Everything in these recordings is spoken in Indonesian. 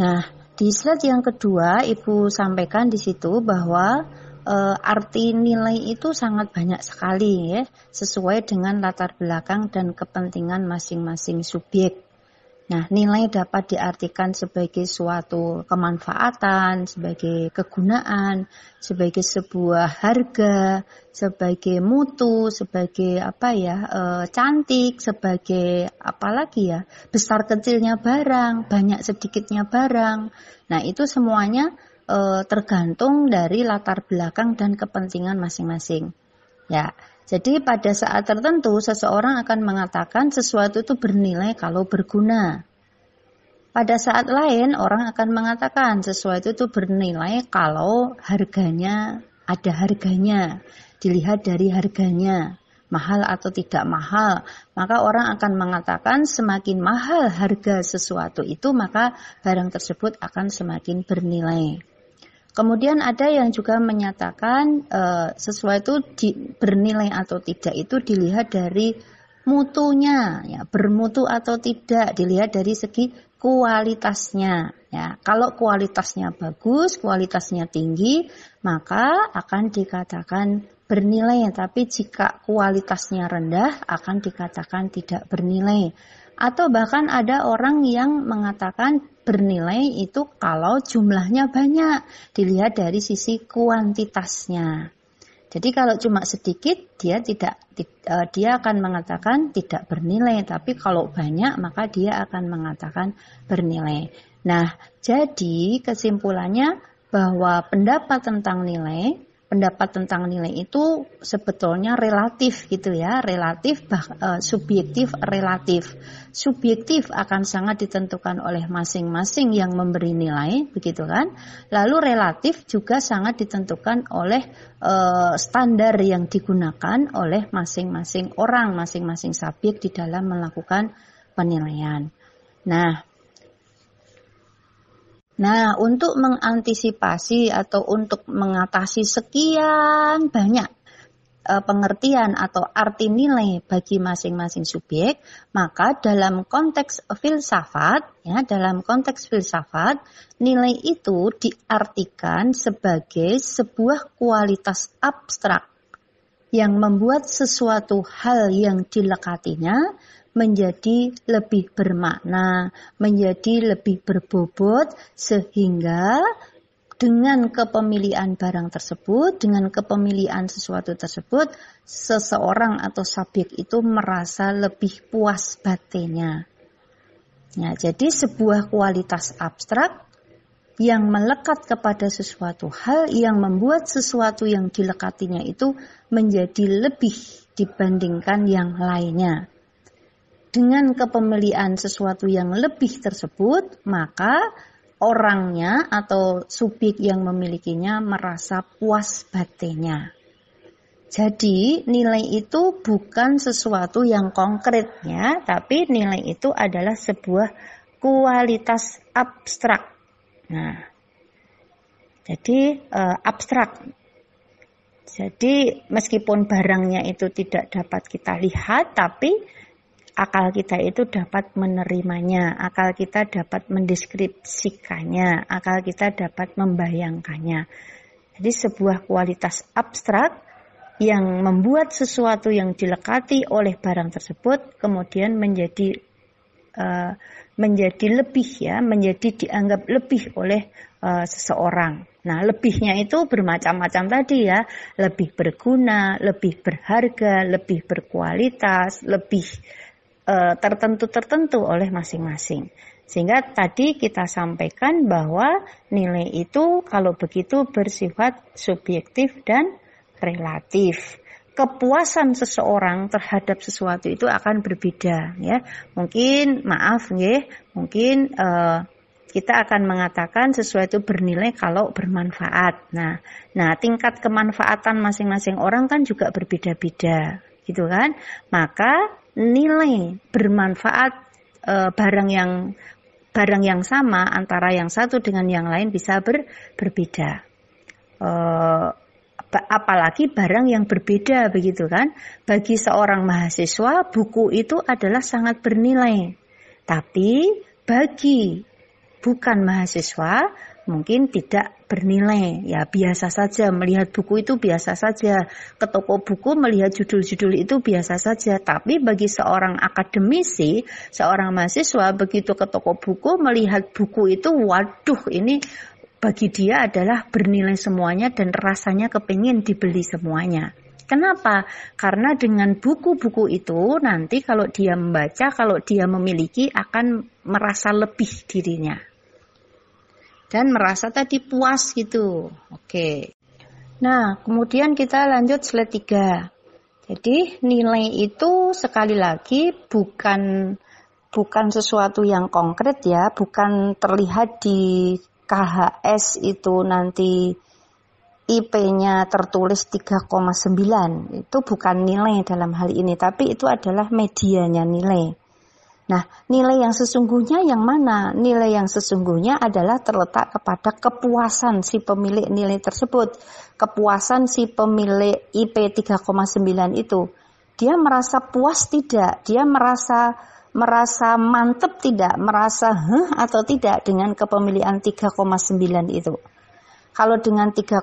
Nah, di slide yang kedua Ibu sampaikan di situ bahwa e, arti nilai itu sangat banyak sekali ya, sesuai dengan latar belakang dan kepentingan masing-masing subjek. Nah, nilai dapat diartikan sebagai suatu kemanfaatan, sebagai kegunaan, sebagai sebuah harga, sebagai mutu, sebagai apa ya, e, cantik, sebagai apa lagi ya, besar kecilnya barang, banyak sedikitnya barang. Nah, itu semuanya e, tergantung dari latar belakang dan kepentingan masing-masing. Ya, jadi pada saat tertentu seseorang akan mengatakan sesuatu itu bernilai kalau berguna. Pada saat lain orang akan mengatakan sesuatu itu bernilai kalau harganya ada harganya, dilihat dari harganya, mahal atau tidak mahal. Maka orang akan mengatakan semakin mahal harga sesuatu itu maka barang tersebut akan semakin bernilai. Kemudian ada yang juga menyatakan e, sesuatu di, bernilai atau tidak itu dilihat dari mutunya, ya bermutu atau tidak dilihat dari segi kualitasnya. Ya, kalau kualitasnya bagus, kualitasnya tinggi, maka akan dikatakan bernilai. Tapi jika kualitasnya rendah, akan dikatakan tidak bernilai. Atau bahkan ada orang yang mengatakan bernilai itu kalau jumlahnya banyak, dilihat dari sisi kuantitasnya. Jadi kalau cuma sedikit dia tidak e, dia akan mengatakan tidak bernilai, tapi kalau banyak maka dia akan mengatakan bernilai. Nah, jadi kesimpulannya bahwa pendapat tentang nilai pendapat tentang nilai itu sebetulnya relatif gitu ya, relatif bah, e, subjektif relatif. Subjektif akan sangat ditentukan oleh masing-masing yang memberi nilai, begitu kan? Lalu relatif juga sangat ditentukan oleh e, standar yang digunakan oleh masing-masing orang, masing-masing subjek di dalam melakukan penilaian. Nah, Nah, untuk mengantisipasi atau untuk mengatasi sekian banyak e, pengertian atau arti nilai bagi masing-masing subjek, maka dalam konteks filsafat, ya, dalam konteks filsafat, nilai itu diartikan sebagai sebuah kualitas abstrak yang membuat sesuatu hal yang dilekatinya menjadi lebih bermakna, menjadi lebih berbobot sehingga dengan kepemilian barang tersebut, dengan kepemilian sesuatu tersebut, seseorang atau subjek itu merasa lebih puas batinnya. Ya, jadi sebuah kualitas abstrak yang melekat kepada sesuatu hal yang membuat sesuatu yang dilekatinya itu menjadi lebih dibandingkan yang lainnya dengan kepemilian sesuatu yang lebih tersebut, maka orangnya atau subjek yang memilikinya merasa puas batinnya. Jadi nilai itu bukan sesuatu yang konkretnya, tapi nilai itu adalah sebuah kualitas abstrak. Nah, jadi e, abstrak. Jadi meskipun barangnya itu tidak dapat kita lihat, tapi akal kita itu dapat menerimanya, akal kita dapat mendeskripsikannya, akal kita dapat membayangkannya. Jadi sebuah kualitas abstrak yang membuat sesuatu yang dilekati oleh barang tersebut kemudian menjadi uh, menjadi lebih ya, menjadi dianggap lebih oleh uh, seseorang. Nah, lebihnya itu bermacam-macam tadi ya, lebih berguna, lebih berharga, lebih berkualitas, lebih Eh, tertentu-tertentu oleh masing-masing. Sehingga tadi kita sampaikan bahwa nilai itu kalau begitu bersifat subjektif dan relatif. Kepuasan seseorang terhadap sesuatu itu akan berbeda ya. Mungkin maaf ya, mungkin uh, kita akan mengatakan sesuatu bernilai kalau bermanfaat. Nah, nah tingkat kemanfaatan masing-masing orang kan juga berbeda-beda, gitu kan? Maka nilai bermanfaat e, barang yang barang yang sama antara yang satu dengan yang lain bisa ber, berbeda. E, apalagi barang yang berbeda begitu kan. Bagi seorang mahasiswa buku itu adalah sangat bernilai. Tapi bagi bukan mahasiswa mungkin tidak bernilai. Ya biasa saja. Melihat buku itu biasa saja. Ke toko buku melihat judul-judul itu biasa saja. Tapi bagi seorang akademisi seorang mahasiswa begitu ke toko buku melihat buku itu waduh ini bagi dia adalah bernilai semuanya dan rasanya kepingin dibeli semuanya. Kenapa? Karena dengan buku-buku itu nanti kalau dia membaca, kalau dia memiliki akan merasa lebih dirinya dan merasa tadi puas gitu. Oke. Nah, kemudian kita lanjut slide 3. Jadi nilai itu sekali lagi bukan bukan sesuatu yang konkret ya, bukan terlihat di KHS itu nanti IP-nya tertulis 3,9. Itu bukan nilai dalam hal ini, tapi itu adalah medianya nilai. Nah, nilai yang sesungguhnya yang mana? Nilai yang sesungguhnya adalah terletak kepada kepuasan si pemilik nilai tersebut. Kepuasan si pemilik IP 3,9 itu. Dia merasa puas tidak? Dia merasa merasa mantep tidak? Merasa huh atau tidak dengan kepemilikan 3,9 itu? Kalau dengan 3,9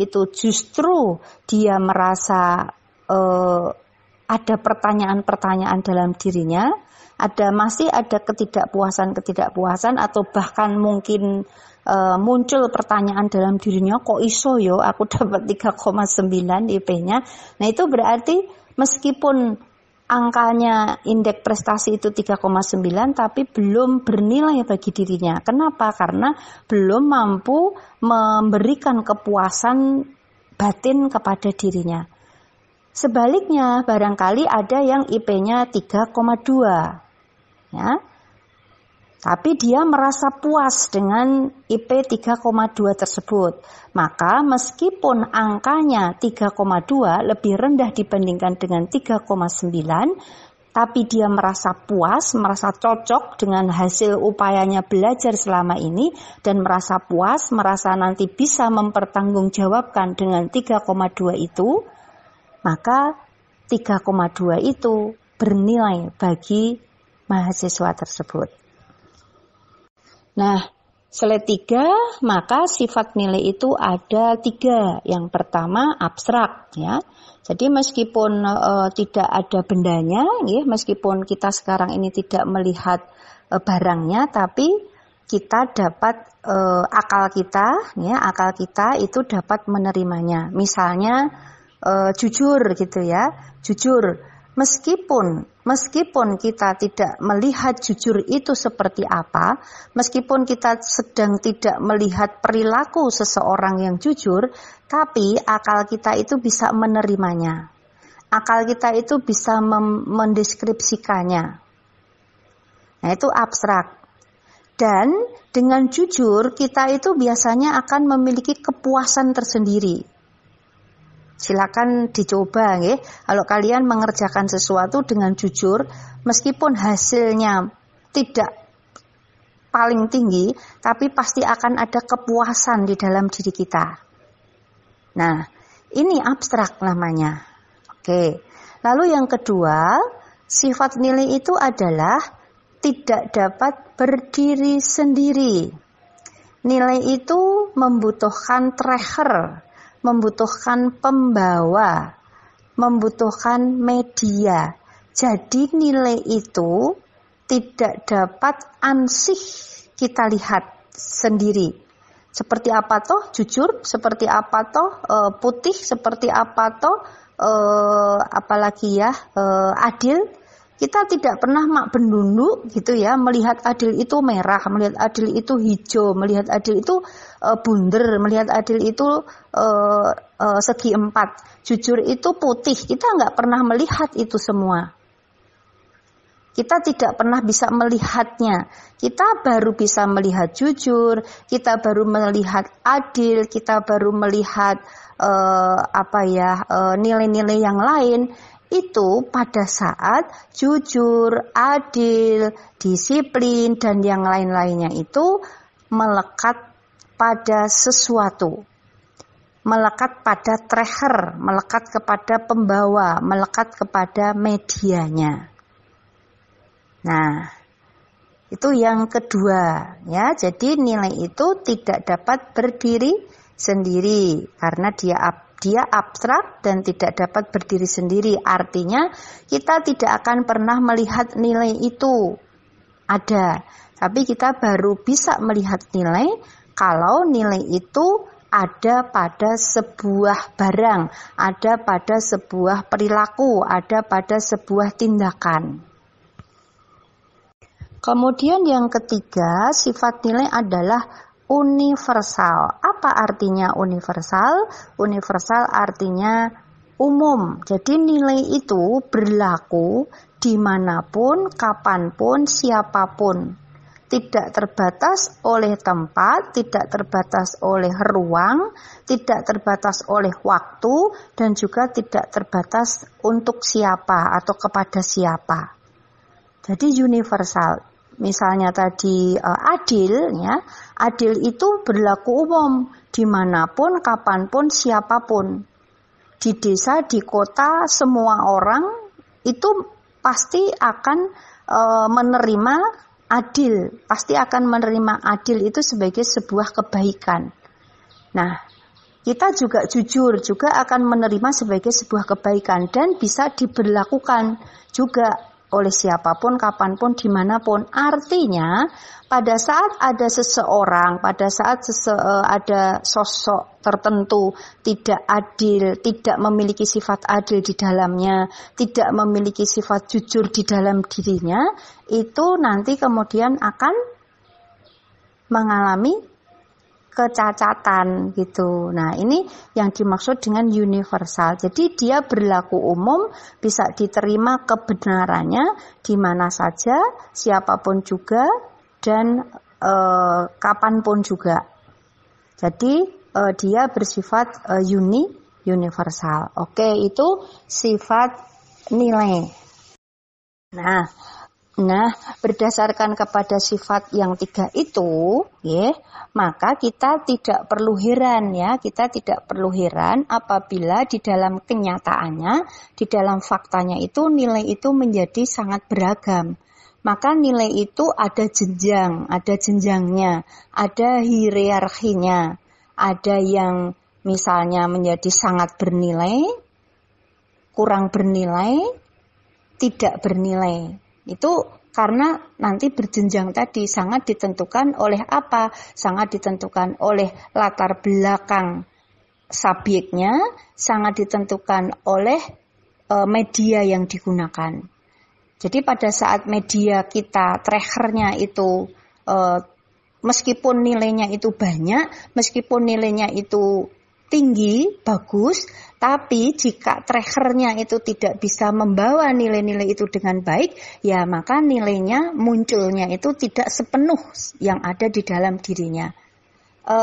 itu justru dia merasa uh, ada pertanyaan-pertanyaan dalam dirinya, ada masih ada ketidakpuasan-ketidakpuasan atau bahkan mungkin e, muncul pertanyaan dalam dirinya kok iso yo aku dapat 3,9 IP-nya. Nah, itu berarti meskipun angkanya indeks prestasi itu 3,9 tapi belum bernilai bagi dirinya. Kenapa? Karena belum mampu memberikan kepuasan batin kepada dirinya. Sebaliknya, barangkali ada yang IP-nya 3,2 ya. Tapi dia merasa puas dengan IP 3,2 tersebut. Maka meskipun angkanya 3,2 lebih rendah dibandingkan dengan 3,9, tapi dia merasa puas, merasa cocok dengan hasil upayanya belajar selama ini dan merasa puas, merasa nanti bisa mempertanggungjawabkan dengan 3,2 itu, maka 3,2 itu bernilai bagi mahasiswa tersebut. Nah, slide tiga, maka sifat nilai itu ada tiga. Yang pertama abstrak, ya. Jadi meskipun uh, tidak ada bendanya, ya, meskipun kita sekarang ini tidak melihat uh, barangnya, tapi kita dapat uh, akal kita, ya, akal kita itu dapat menerimanya. Misalnya uh, jujur gitu ya, jujur Meskipun meskipun kita tidak melihat jujur itu seperti apa, meskipun kita sedang tidak melihat perilaku seseorang yang jujur, tapi akal kita itu bisa menerimanya. Akal kita itu bisa mendeskripsikannya. Nah, itu abstrak. Dan dengan jujur kita itu biasanya akan memiliki kepuasan tersendiri Silakan dicoba ya. Kalau kalian mengerjakan sesuatu dengan jujur, meskipun hasilnya tidak paling tinggi, tapi pasti akan ada kepuasan di dalam diri kita. Nah, ini abstrak namanya. Oke. Lalu yang kedua, sifat nilai itu adalah tidak dapat berdiri sendiri. Nilai itu membutuhkan tracker membutuhkan pembawa, membutuhkan media. Jadi nilai itu tidak dapat ansih kita lihat sendiri. Seperti apa toh? Jujur, seperti apa toh? E, putih, seperti apa toh? E, apalagi ya? E, adil, kita tidak pernah mak bendundu gitu ya melihat adil itu merah, melihat adil itu hijau, melihat adil itu uh, bunder, melihat adil itu uh, uh, segi empat, jujur itu putih. Kita nggak pernah melihat itu semua. Kita tidak pernah bisa melihatnya. Kita baru bisa melihat jujur, kita baru melihat adil, kita baru melihat uh, apa ya nilai-nilai uh, yang lain itu pada saat jujur, adil, disiplin, dan yang lain-lainnya itu melekat pada sesuatu. Melekat pada tracker, melekat kepada pembawa, melekat kepada medianya. Nah, Itu yang kedua, ya. Jadi nilai itu tidak dapat berdiri sendiri karena dia dia abstrak dan tidak dapat berdiri sendiri. Artinya kita tidak akan pernah melihat nilai itu ada, tapi kita baru bisa melihat nilai kalau nilai itu ada pada sebuah barang, ada pada sebuah perilaku, ada pada sebuah tindakan. Kemudian yang ketiga, sifat nilai adalah universal. Apa artinya universal? Universal artinya umum. Jadi nilai itu berlaku di mana pun, kapan pun, siapa pun. Tidak terbatas oleh tempat, tidak terbatas oleh ruang, tidak terbatas oleh waktu, dan juga tidak terbatas untuk siapa atau kepada siapa. Jadi universal. Misalnya tadi uh, adil, ya, adil itu berlaku umum di mana pun, kapan pun, siapa pun. Di desa, di kota, semua orang itu pasti akan uh, menerima adil, pasti akan menerima adil itu sebagai sebuah kebaikan. Nah, kita juga jujur juga akan menerima sebagai sebuah kebaikan dan bisa diberlakukan juga oleh siapa pun, kapan pun, di mana pun. Artinya, pada saat ada seseorang, pada saat sese, eh, ada sosok tertentu tidak adil, tidak memiliki sifat adil di dalamnya, tidak memiliki sifat jujur di dalam dirinya, itu nanti kemudian akan mengalami kecacatan gitu. Nah, ini yang dimaksud dengan universal. Jadi dia berlaku umum, bisa diterima kebenarannya di mana saja, siapa pun juga dan e, kapan pun juga. Jadi e, dia bersifat e, uni universal. Oke, itu sifat nilai. Nah, Nah, berdasarkan kepada sifat yang tiga itu, ya, maka kita tidak perlu heran ya, kita tidak perlu heran apabila di dalam kenyataannya, di dalam faktanya itu nilai itu menjadi sangat beragam. Maka nilai itu ada jenjang, ada jenjangnya, ada hierarkinya, ada yang misalnya menjadi sangat bernilai, kurang bernilai, tidak bernilai. Itu karena nanti berjenjang tadi sangat ditentukan oleh apa? Sangat ditentukan oleh latar belakang subjeknya, sangat ditentukan oleh e, media yang digunakan. Jadi pada saat media kita trackernya itu e, meskipun nilainya itu banyak, meskipun nilainya itu tinggi, bagus, tapi jika trackernya itu tidak bisa membawa nilai-nilai itu dengan baik, ya maka nilainya munculnya itu tidak sepenuh yang ada di dalam dirinya. E,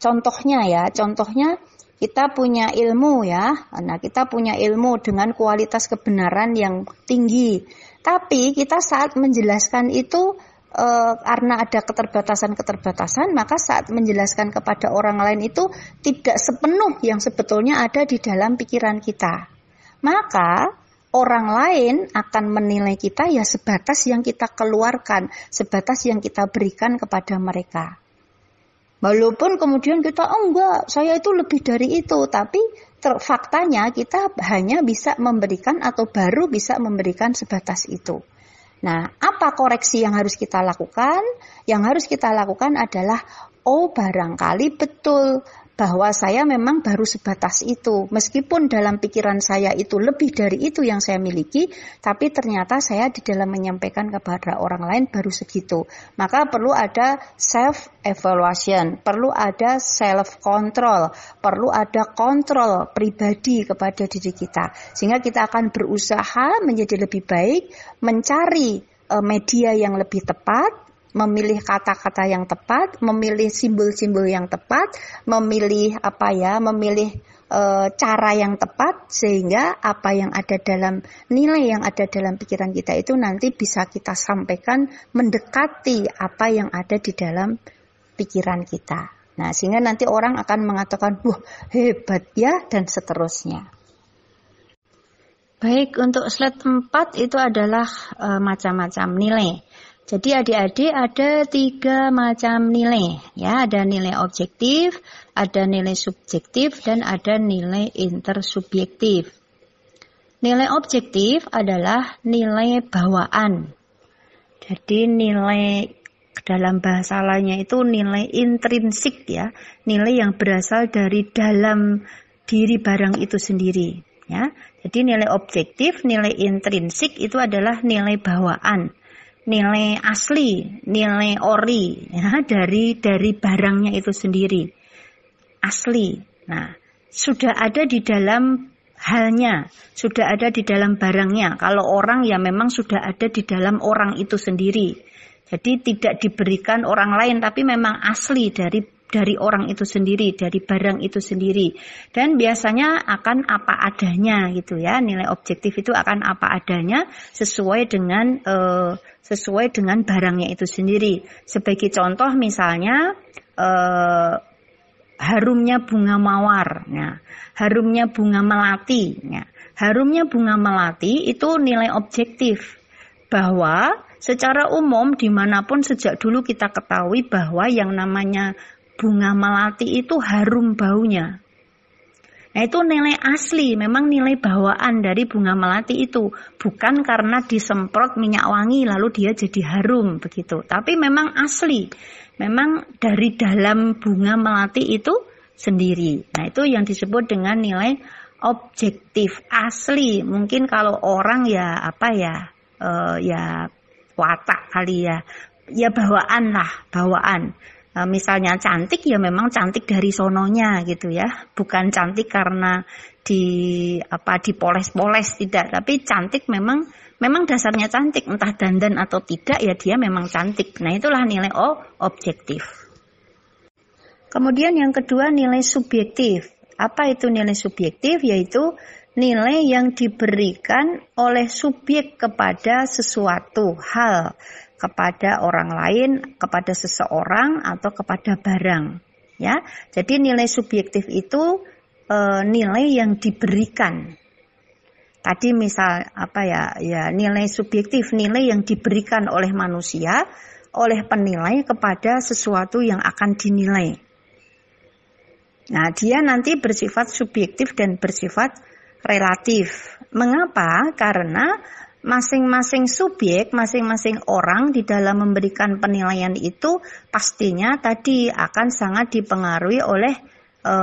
contohnya ya, contohnya kita punya ilmu ya, nah kita punya ilmu dengan kualitas kebenaran yang tinggi, tapi kita saat menjelaskan itu e, karena ada keterbatasan-keterbatasan, maka saat menjelaskan kepada orang lain itu tidak sepenuh yang sebetulnya ada di dalam pikiran kita. Maka orang lain akan menilai kita ya sebatas yang kita keluarkan, sebatas yang kita berikan kepada mereka. Walaupun kemudian kita, oh enggak, saya itu lebih dari itu, tapi faktanya kita hanya bisa memberikan atau baru bisa memberikan sebatas itu. Nah, apa koreksi yang harus kita lakukan? Yang harus kita lakukan adalah, oh barangkali betul bahwa saya memang baru sebatas itu. Meskipun dalam pikiran saya itu lebih dari itu yang saya miliki, tapi ternyata saya di dalam menyampaikan kepada orang lain baru segitu. Maka perlu ada self evaluation, perlu ada self control, perlu ada kontrol pribadi kepada diri kita. Sehingga kita akan berusaha menjadi lebih baik, mencari eh, media yang lebih tepat, memilih kata-kata yang tepat, memilih simbol-simbol yang tepat, memilih apa ya, memilih e, cara yang tepat sehingga apa yang ada dalam nilai yang ada dalam pikiran kita itu nanti bisa kita sampaikan mendekati apa yang ada di dalam pikiran kita. Nah, sehingga nanti orang akan mengatakan, "Wah, hebat ya" dan seterusnya. Baik, untuk slide 4 itu adalah e, macam-macam nilai. Jadi adik-adik ada tiga macam nilai, ya ada nilai objektif, ada nilai subjektif, dan ada nilai intersubjektif. Nilai objektif adalah nilai bawaan. Jadi nilai dalam bahasa lainnya itu nilai intrinsik ya, nilai yang berasal dari dalam diri barang itu sendiri. Ya, jadi nilai objektif, nilai intrinsik itu adalah nilai bawaan nilai asli, nilai ori ya, dari dari barangnya itu sendiri. Asli. Nah, sudah ada di dalam halnya, sudah ada di dalam barangnya. Kalau orang ya memang sudah ada di dalam orang itu sendiri. Jadi tidak diberikan orang lain tapi memang asli dari dari orang itu sendiri, dari barang itu sendiri. Dan biasanya akan apa adanya gitu ya. Nilai objektif itu akan apa adanya sesuai dengan uh, sesuai dengan barangnya itu sendiri. Sebagai contoh misalnya uh, harumnya bunga mawar, ya. harumnya bunga melati. Ya. Harumnya bunga melati itu nilai objektif bahwa secara umum di mana pun sejak dulu kita ketahui bahwa yang namanya bunga melati itu harum baunya. Nah itu nilai asli, memang nilai bawaan dari bunga melati itu. Bukan karena disemprot minyak wangi lalu dia jadi harum begitu. Tapi memang asli, memang dari dalam bunga melati itu sendiri. Nah itu yang disebut dengan nilai objektif asli. Mungkin kalau orang ya apa ya, uh, ya watak kali ya, ya bawaan lah, bawaan. Eh, misalnya cantik ya memang cantik dari sononya gitu ya. Bukan cantik karena di apa dipoles-poles tidak. Tapi cantik memang memang dasarnya cantik. Entah dandan atau tidak ya dia memang cantik. Nah itulah nilai oh, objektif. Kemudian yang kedua nilai subjektif. Apa itu nilai subjektif? Yaitu nilai yang diberikan oleh subjek kepada sesuatu. Hal kepada orang lain, kepada seseorang atau kepada barang. Ya, jadi nilai subjektif itu e, nilai yang diberikan. Tadi misal apa ya, ya nilai subjektif, nilai yang diberikan oleh manusia, oleh penilai kepada sesuatu yang akan dinilai. Nah, dia nanti bersifat subjektif dan bersifat relatif. Mengapa? Karena masing-masing subjek, masing-masing orang di dalam memberikan penilaian itu pastinya tadi akan sangat dipengaruhi oleh e,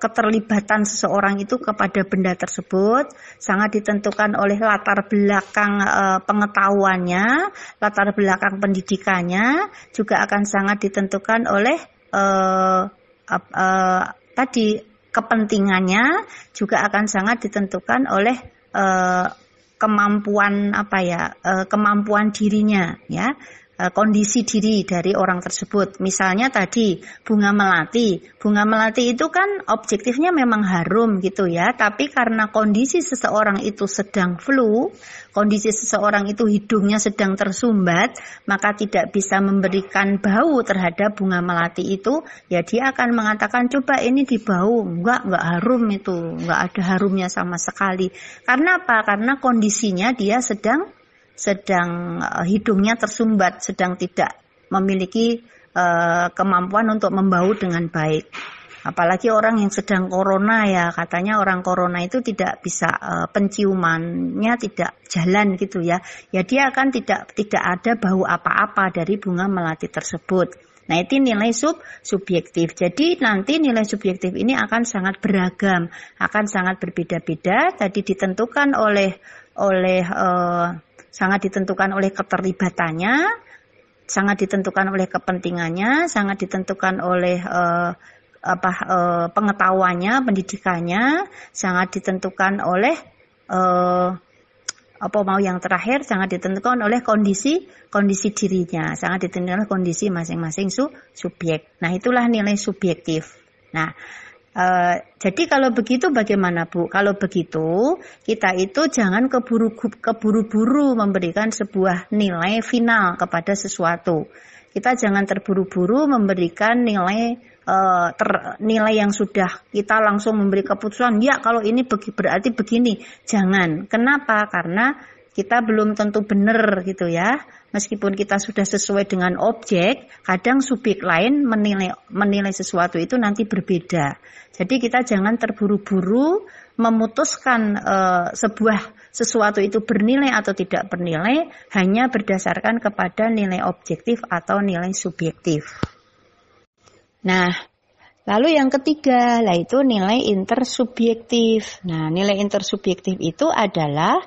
keterlibatan seseorang itu kepada benda tersebut, sangat ditentukan oleh latar belakang e, pengetahuannya, latar belakang pendidikannya, juga akan sangat ditentukan oleh e, e, tadi kepentingannya, juga akan sangat ditentukan oleh kemampuan apa ya uh, kemampuan dirinya ya kondisi diri dari orang tersebut. Misalnya tadi bunga melati. Bunga melati itu kan objektifnya memang harum gitu ya. Tapi karena kondisi seseorang itu sedang flu kondisi seseorang itu hidungnya sedang tersumbat, maka tidak bisa memberikan bau terhadap bunga melati itu, ya dia akan mengatakan coba ini dibau, enggak, enggak harum itu, enggak ada harumnya sama sekali. Karena apa? Karena kondisinya dia sedang sedang uh, hidungnya tersumbat, sedang tidak memiliki uh, kemampuan untuk membau dengan baik. Apalagi orang yang sedang corona ya, katanya orang corona itu tidak bisa uh, penciumannya tidak jalan gitu ya. Ya dia akan tidak tidak ada bau apa-apa dari bunga melati tersebut. Nah, itu nilai sub subjektif. Jadi nanti nilai subjektif ini akan sangat beragam, akan sangat berbeda-beda. Tadi ditentukan oleh oleh uh, sangat ditentukan oleh keterlibatannya, sangat ditentukan oleh kepentingannya, sangat ditentukan oleh uh, apa e, pengetahuannya, pendidikannya sangat ditentukan oleh apa mau yang terakhir sangat ditentukan oleh kondisi kondisi dirinya, sangat ditentukan oleh kondisi masing-masing su, subjek. Nah, itulah nilai subjektif. Nah, e, jadi kalau begitu bagaimana Bu? Kalau begitu, kita itu jangan keburu keburu-buru memberikan sebuah nilai final kepada sesuatu. Kita jangan terburu-buru memberikan nilai uh, ter, nilai yang sudah kita langsung memberi keputusan ya kalau ini berarti begini jangan kenapa karena kita belum tentu benar gitu ya meskipun kita sudah sesuai dengan objek, kadang subjek lain menilai menilai sesuatu itu nanti berbeda. Jadi kita jangan terburu-buru memutuskan uh, sebuah sesuatu itu bernilai atau tidak bernilai hanya berdasarkan kepada nilai objektif atau nilai subjektif. Nah, lalu yang ketiga, yaitu nilai intersubjektif. Nah, nilai intersubjektif itu adalah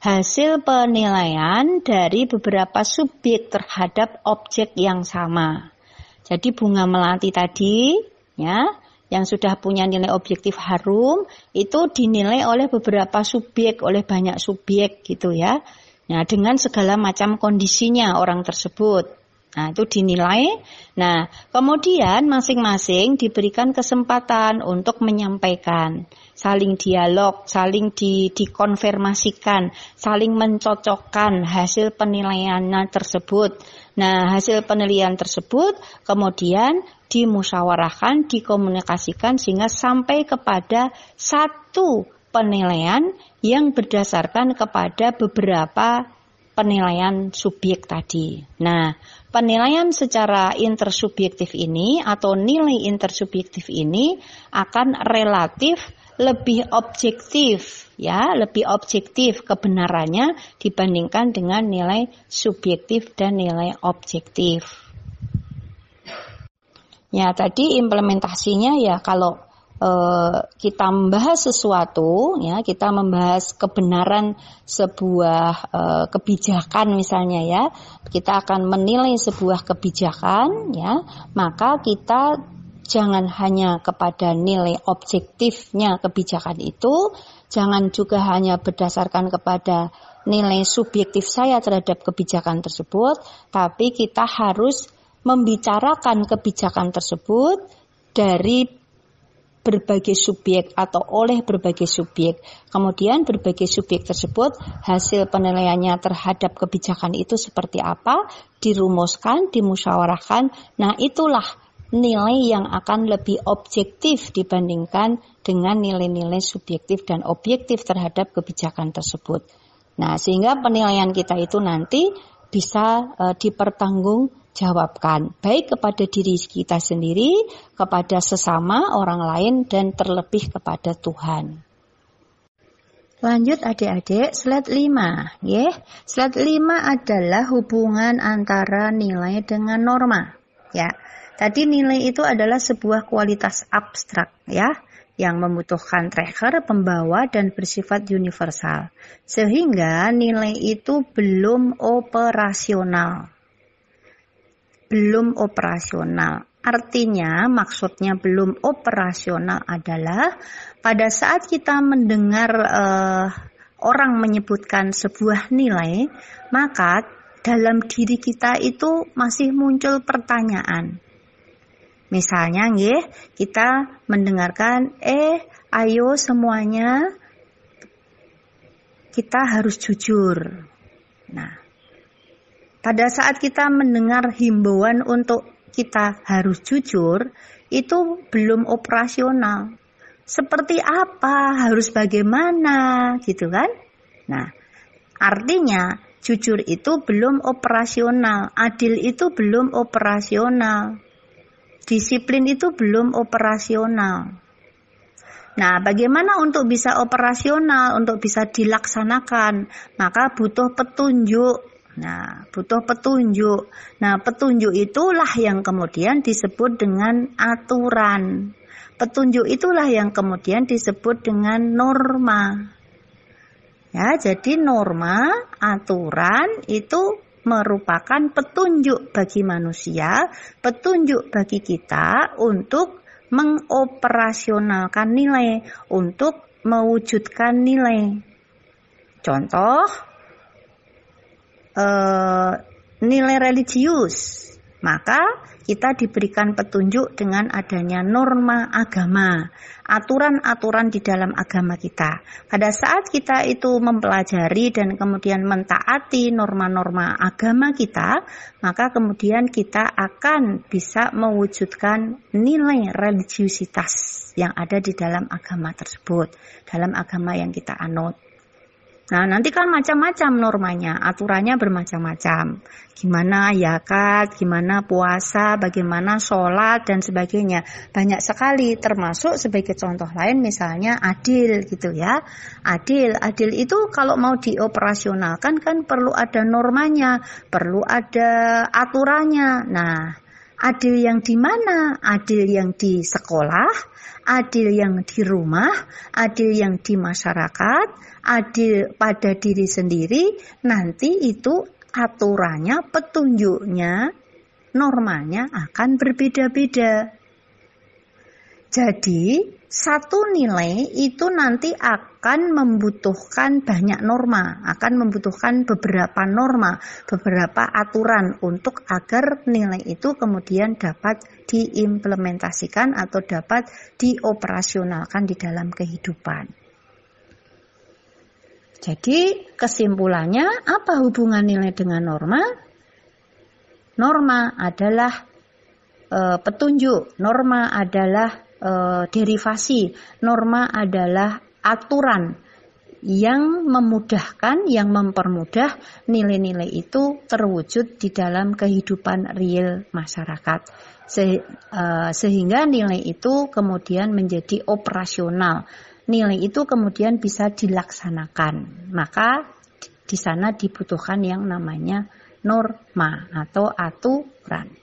hasil penilaian dari beberapa subjek terhadap objek yang sama. Jadi bunga melati tadi, ya, yang sudah punya nilai objektif harum itu dinilai oleh beberapa subjek, oleh banyak subjek gitu ya. Nah, dengan segala macam kondisinya orang tersebut. Nah, itu dinilai. Nah, kemudian masing-masing diberikan kesempatan untuk menyampaikan, saling dialog, saling di, dikonfirmasikan, saling mencocokkan hasil penilaiannya tersebut. Nah, hasil penilaian tersebut kemudian dimusyawarahkan, dikomunikasikan sehingga sampai kepada satu penilaian yang berdasarkan kepada beberapa penilaian subjek tadi. Nah, penilaian secara intersubjektif ini atau nilai intersubjektif ini akan relatif lebih objektif ya, lebih objektif kebenarannya dibandingkan dengan nilai subjektif dan nilai objektif. Ya, tadi implementasinya ya kalau uh, kita membahas sesuatu, ya kita membahas kebenaran sebuah uh, kebijakan misalnya ya, kita akan menilai sebuah kebijakan, ya. Maka kita jangan hanya kepada nilai objektifnya kebijakan itu, jangan juga hanya berdasarkan kepada nilai subjektif saya terhadap kebijakan tersebut, tapi kita harus membicarakan kebijakan tersebut dari berbagai subjek atau oleh berbagai subjek. Kemudian berbagai subjek tersebut hasil penilaiannya terhadap kebijakan itu seperti apa, dirumuskan, dimusyawarahkan. Nah, itulah nilai yang akan lebih objektif dibandingkan dengan nilai-nilai subjektif dan objektif terhadap kebijakan tersebut. Nah, sehingga penilaian kita itu nanti bisa e, dipertanggung jawabkan baik kepada diri kita sendiri, kepada sesama orang lain dan terlebih kepada Tuhan. Lanjut adik-adik, slide 5. Ya. Slide 5 adalah hubungan antara nilai dengan norma. Ya. Tadi nilai itu adalah sebuah kualitas abstrak ya yang membutuhkan tracker, pembawa, dan bersifat universal. Sehingga nilai itu belum operasional belum operasional. Artinya, maksudnya belum operasional adalah pada saat kita mendengar uh, orang menyebutkan sebuah nilai, maka dalam diri kita itu masih muncul pertanyaan. Misalnya, nggih, kita mendengarkan, eh, ayo semuanya kita harus jujur. Nah, pada saat kita mendengar himbauan untuk kita harus jujur, itu belum operasional. Seperti apa, harus bagaimana, gitu kan? Nah, artinya jujur itu belum operasional, adil itu belum operasional, disiplin itu belum operasional. Nah, bagaimana untuk bisa operasional, untuk bisa dilaksanakan? Maka butuh petunjuk Nah, butuh petunjuk. Nah, petunjuk itulah yang kemudian disebut dengan aturan. Petunjuk itulah yang kemudian disebut dengan norma. Ya, jadi norma, aturan itu merupakan petunjuk bagi manusia, petunjuk bagi kita untuk mengoperasionalkan nilai, untuk mewujudkan nilai. Contoh, uh, nilai religius, maka kita diberikan petunjuk dengan adanya norma agama, aturan-aturan di dalam agama kita. Pada saat kita itu mempelajari dan kemudian mentaati norma-norma agama kita, maka kemudian kita akan bisa mewujudkan nilai religiusitas yang ada di dalam agama tersebut, dalam agama yang kita anut. Nah, nanti kan macam-macam normanya, aturannya bermacam-macam. Gimana yakat, gimana puasa, bagaimana sholat, dan sebagainya. Banyak sekali, termasuk sebagai contoh lain misalnya adil gitu ya. Adil, adil itu kalau mau dioperasionalkan kan perlu ada normanya, perlu ada aturannya. Nah, adil yang di mana? Adil yang di sekolah, adil yang di rumah, adil yang di masyarakat, adil pada diri sendiri, nanti itu aturannya, petunjuknya, normanya akan berbeda-beda. Jadi, satu nilai itu nanti akan membutuhkan banyak norma, akan membutuhkan beberapa norma, beberapa aturan untuk agar nilai itu kemudian dapat diimplementasikan atau dapat dioperasionalkan di dalam kehidupan. Jadi kesimpulannya apa hubungan nilai dengan norma? Norma adalah e, petunjuk, norma adalah e, derivasi, norma adalah aturan yang memudahkan, yang mempermudah nilai-nilai itu terwujud di dalam kehidupan real masyarakat. E, sehingga nilai itu kemudian menjadi operasional nilai itu kemudian bisa dilaksanakan. Maka di sana dibutuhkan yang namanya norma atau aturan.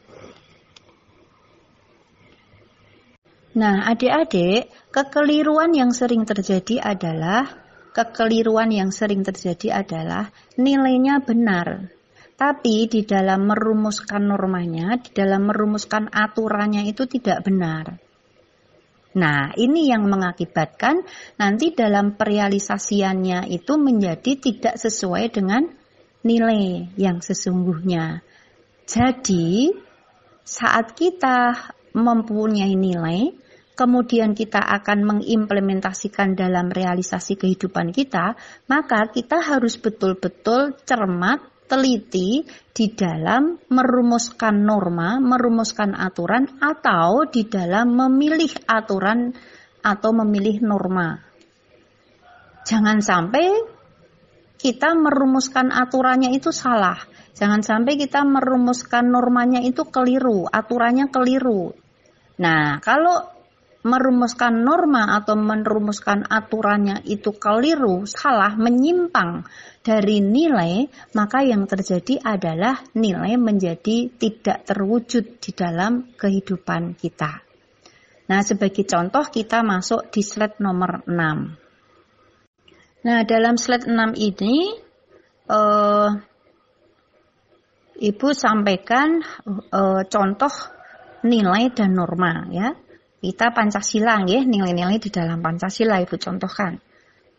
Nah, adik-adik, kekeliruan yang sering terjadi adalah kekeliruan yang sering terjadi adalah nilainya benar, tapi di dalam merumuskan normanya, di dalam merumuskan aturannya itu tidak benar. Nah, ini yang mengakibatkan nanti dalam perealisasiannya itu menjadi tidak sesuai dengan nilai yang sesungguhnya. Jadi, saat kita mempunyai nilai, kemudian kita akan mengimplementasikan dalam realisasi kehidupan kita, maka kita harus betul-betul cermat teliti di dalam merumuskan norma, merumuskan aturan, atau di dalam memilih aturan atau memilih norma. Jangan sampai kita merumuskan aturannya itu salah. Jangan sampai kita merumuskan normanya itu keliru, aturannya keliru. Nah, kalau merumuskan norma atau merumuskan aturannya itu keliru, salah, menyimpang dari nilai, maka yang terjadi adalah nilai menjadi tidak terwujud di dalam kehidupan kita. Nah, sebagai contoh kita masuk di slide nomor 6. Nah, dalam slide 6 ini eh, Ibu sampaikan eh, contoh nilai dan norma ya. Kita Pancasila ya, nilai-nilai di dalam Pancasila Ibu contohkan.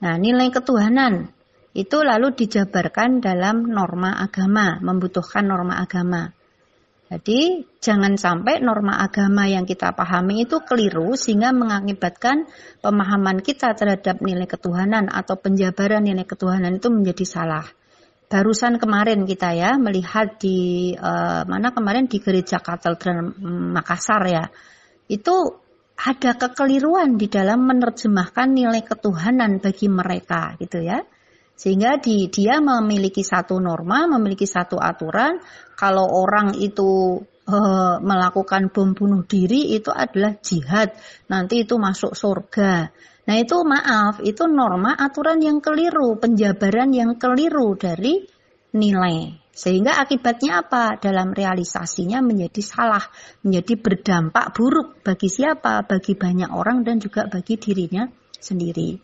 Nah, nilai ketuhanan itu lalu dijabarkan dalam norma agama, membutuhkan norma agama. Jadi jangan sampai norma agama yang kita pahami itu keliru sehingga mengakibatkan pemahaman kita terhadap nilai ketuhanan atau penjabaran nilai ketuhanan itu menjadi salah. Barusan kemarin kita ya melihat di uh, mana kemarin di gereja katedral Makassar ya. Itu ada kekeliruan di dalam menerjemahkan nilai ketuhanan bagi mereka gitu ya. Sehingga di, dia memiliki satu norma, memiliki satu aturan. Kalau orang itu uh, melakukan bom bunuh diri itu adalah jihad, nanti itu masuk surga. Nah itu maaf, itu norma aturan yang keliru, penjabaran yang keliru dari nilai. Sehingga akibatnya apa? Dalam realisasinya menjadi salah, menjadi berdampak buruk bagi siapa? Bagi banyak orang dan juga bagi dirinya sendiri.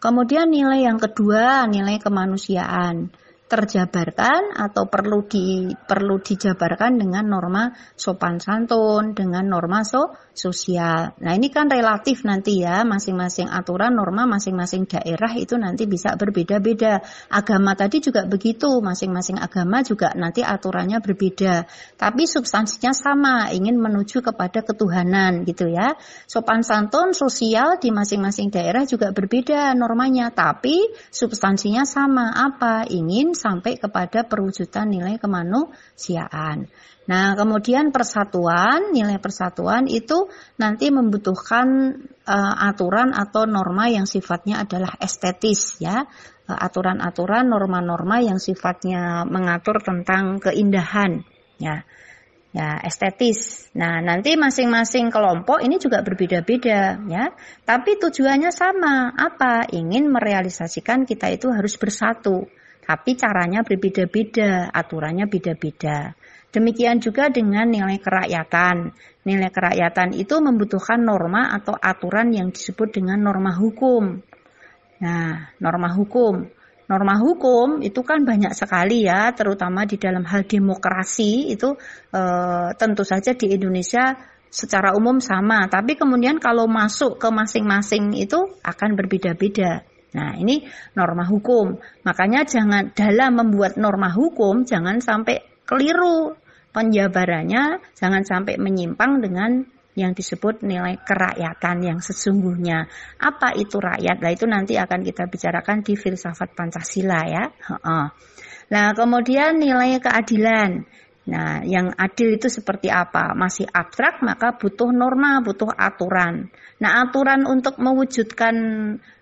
Kemudian nilai yang kedua, nilai kemanusiaan terjabarkan atau perlu di perlu dijabarkan dengan norma sopan santun, dengan norma so, sosial. Nah, ini kan relatif nanti ya, masing-masing aturan norma masing-masing daerah itu nanti bisa berbeda-beda. Agama tadi juga begitu, masing-masing agama juga nanti aturannya berbeda. Tapi substansinya sama, ingin menuju kepada ketuhanan gitu ya. Sopan santun sosial di masing-masing daerah juga berbeda normanya, tapi substansinya sama apa? Ingin sampai kepada perwujudan nilai kemanusiaan. Nah, kemudian persatuan, nilai persatuan itu nanti membutuhkan uh, aturan atau norma yang sifatnya adalah estetis ya. aturan-aturan, norma-norma yang sifatnya mengatur tentang keindahan, ya, ya estetis. Nah, nanti masing-masing kelompok ini juga berbeda-beda, ya. Tapi tujuannya sama, apa? Ingin merealisasikan kita itu harus bersatu. Tapi caranya berbeda-beda, aturannya beda-beda. Demikian juga dengan nilai kerakyatan. Nilai kerakyatan itu membutuhkan norma atau aturan yang disebut dengan norma hukum. Nah, norma hukum. Norma hukum itu kan banyak sekali ya, terutama di dalam hal demokrasi itu e, tentu saja di Indonesia secara umum sama, tapi kemudian kalau masuk ke masing-masing itu akan berbeda-beda. Nah, ini norma hukum. Makanya jangan dalam membuat norma hukum jangan sampai keliru penjabarannya jangan sampai menyimpang dengan yang disebut nilai kerakyatan yang sesungguhnya. Apa itu rakyat? Nah itu nanti akan kita bicarakan di filsafat Pancasila ya. Nah kemudian nilai keadilan. Nah yang adil itu seperti apa? Masih abstrak maka butuh norma, butuh aturan. Nah aturan untuk mewujudkan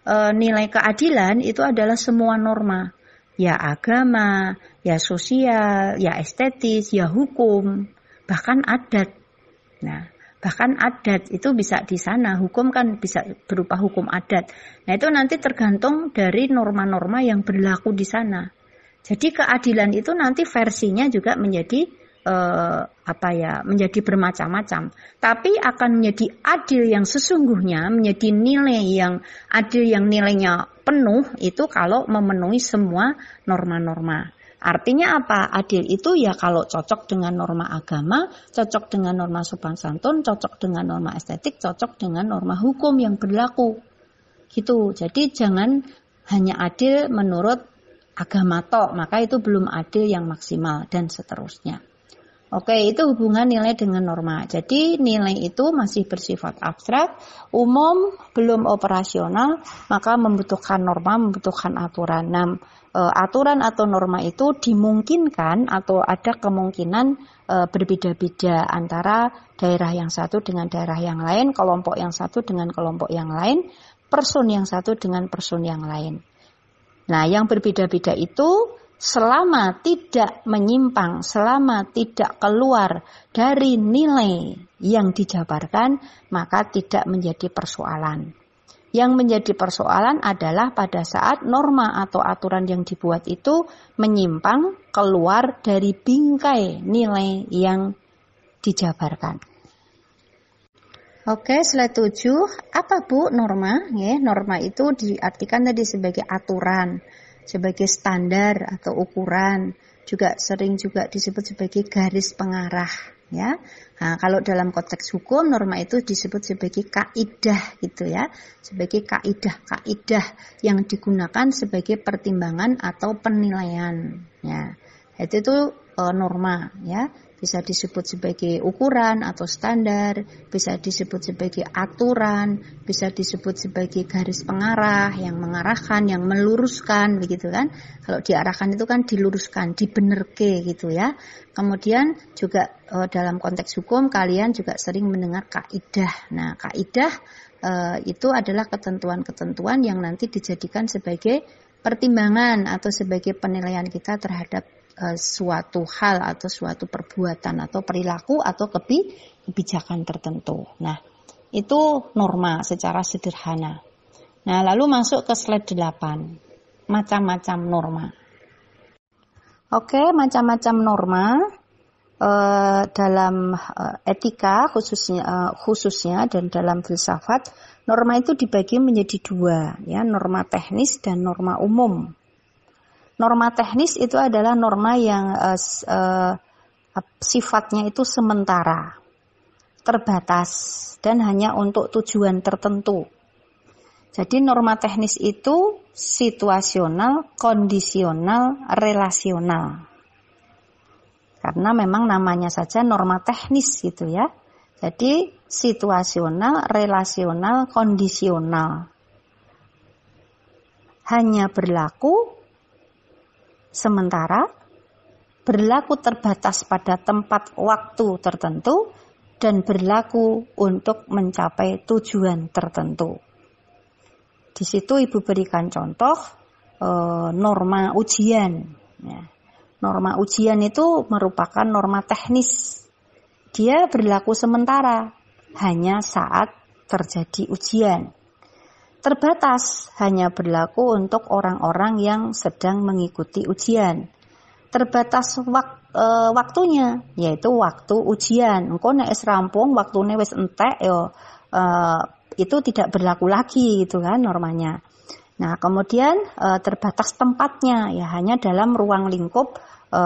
e, nilai keadilan itu adalah semua norma ya agama, ya sosial, ya estetis, ya hukum, bahkan adat. Nah, bahkan adat itu bisa di sana, hukum kan bisa berupa hukum adat. Nah, itu nanti tergantung dari norma-norma yang berlaku di sana. Jadi keadilan itu nanti versinya juga menjadi eh, apa ya menjadi bermacam-macam tapi akan menjadi adil yang sesungguhnya menjadi nilai yang adil yang nilainya penuh itu kalau memenuhi semua norma-norma Artinya apa? Adil itu ya kalau cocok dengan norma agama, cocok dengan norma sopan santun, cocok dengan norma estetik, cocok dengan norma hukum yang berlaku. Gitu. Jadi jangan hanya adil menurut agama tok, maka itu belum adil yang maksimal dan seterusnya. Oke, itu hubungan nilai dengan norma. Jadi nilai itu masih bersifat abstrak, umum, belum operasional, maka membutuhkan norma, membutuhkan aturan. Nah, e, aturan atau norma itu dimungkinkan atau ada kemungkinan e, berbeda-beda antara daerah yang satu dengan daerah yang lain, kelompok yang satu dengan kelompok yang lain, person yang satu dengan person yang lain. Nah, yang berbeda-beda itu selama tidak menyimpang, selama tidak keluar dari nilai yang dijabarkan, maka tidak menjadi persoalan. Yang menjadi persoalan adalah pada saat norma atau aturan yang dibuat itu menyimpang keluar dari bingkai nilai yang dijabarkan. Oke, slide 7. Apa Bu norma? Ya, norma itu diartikan tadi sebagai aturan sebagai standar atau ukuran, juga sering juga disebut sebagai garis pengarah ya. Nah, kalau dalam konteks hukum norma itu disebut sebagai kaidah gitu ya, sebagai kaidah-kaidah yang digunakan sebagai pertimbangan atau penilaian ya. Itu itu e, norma ya bisa disebut sebagai ukuran atau standar, bisa disebut sebagai aturan, bisa disebut sebagai garis pengarah yang mengarahkan, yang meluruskan begitu kan. Kalau diarahkan itu kan diluruskan, dibenerke gitu ya. Kemudian juga e, dalam konteks hukum kalian juga sering mendengar kaidah. Nah, kaidah e, itu adalah ketentuan-ketentuan yang nanti dijadikan sebagai pertimbangan atau sebagai penilaian kita terhadap uh, suatu hal atau suatu perbuatan atau perilaku atau kebi kebijakan tertentu. Nah, itu norma secara sederhana. Nah, lalu masuk ke slide 8. Macam-macam norma. Oke, macam-macam norma uh, dalam uh, etika khususnya uh, khususnya dan dalam filsafat norma itu dibagi menjadi dua ya norma teknis dan norma umum Norma teknis itu adalah norma yang uh, uh, sifatnya itu sementara, terbatas, dan hanya untuk tujuan tertentu. Jadi norma teknis itu situasional, kondisional, relasional. Karena memang namanya saja norma teknis gitu ya. Jadi situasional, relasional, kondisional. Hanya berlaku sementara, berlaku terbatas pada tempat waktu tertentu, dan berlaku untuk mencapai tujuan tertentu. Di situ Ibu berikan contoh, uh, norma ujian. Ya. Norma ujian itu merupakan norma teknis. Dia berlaku sementara, hanya saat terjadi ujian. Terbatas hanya berlaku untuk orang-orang yang sedang mengikuti ujian. Terbatas wak, e, waktunya, yaitu waktu ujian. Engkau nek rampung, waktunya wis entek yo e, itu tidak berlaku lagi gitu kan normanya. Nah, kemudian e, terbatas tempatnya ya hanya dalam ruang lingkup e,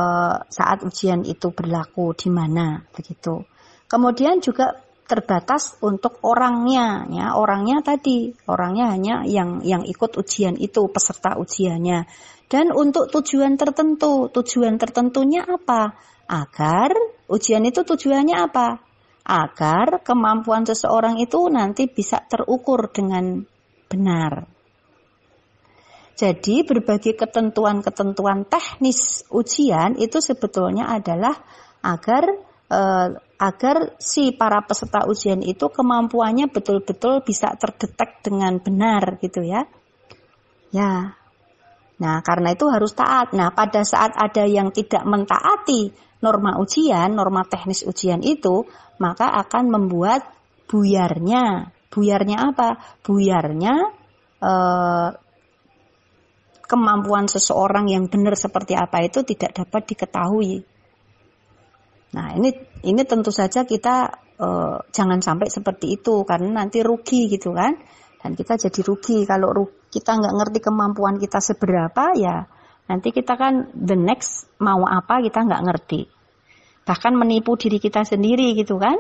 saat ujian itu berlaku di mana begitu. Kemudian juga terbatas untuk orangnya ya. Orangnya tadi orangnya hanya yang yang ikut ujian itu peserta ujiannya. Dan untuk tujuan tertentu tujuan tertentunya apa? Agar ujian itu tujuannya apa? Agar kemampuan seseorang itu nanti bisa terukur dengan benar. Jadi berbagai ketentuan-ketentuan teknis ujian itu sebetulnya adalah agar eh, agar si para peserta ujian itu kemampuannya betul-betul bisa terdetek dengan benar gitu ya. Ya. Nah, karena itu harus taat. Nah, pada saat ada yang tidak mentaati norma ujian, norma teknis ujian itu, maka akan membuat buyarnya. Buyarnya apa? Buyarnya eh, kemampuan seseorang yang benar seperti apa itu tidak dapat diketahui. Nah, ini ini tentu saja kita uh, jangan sampai seperti itu karena nanti rugi gitu kan. Dan kita jadi rugi kalau rugi, kita nggak ngerti kemampuan kita seberapa ya nanti kita kan the next mau apa kita nggak ngerti. Bahkan menipu diri kita sendiri gitu kan.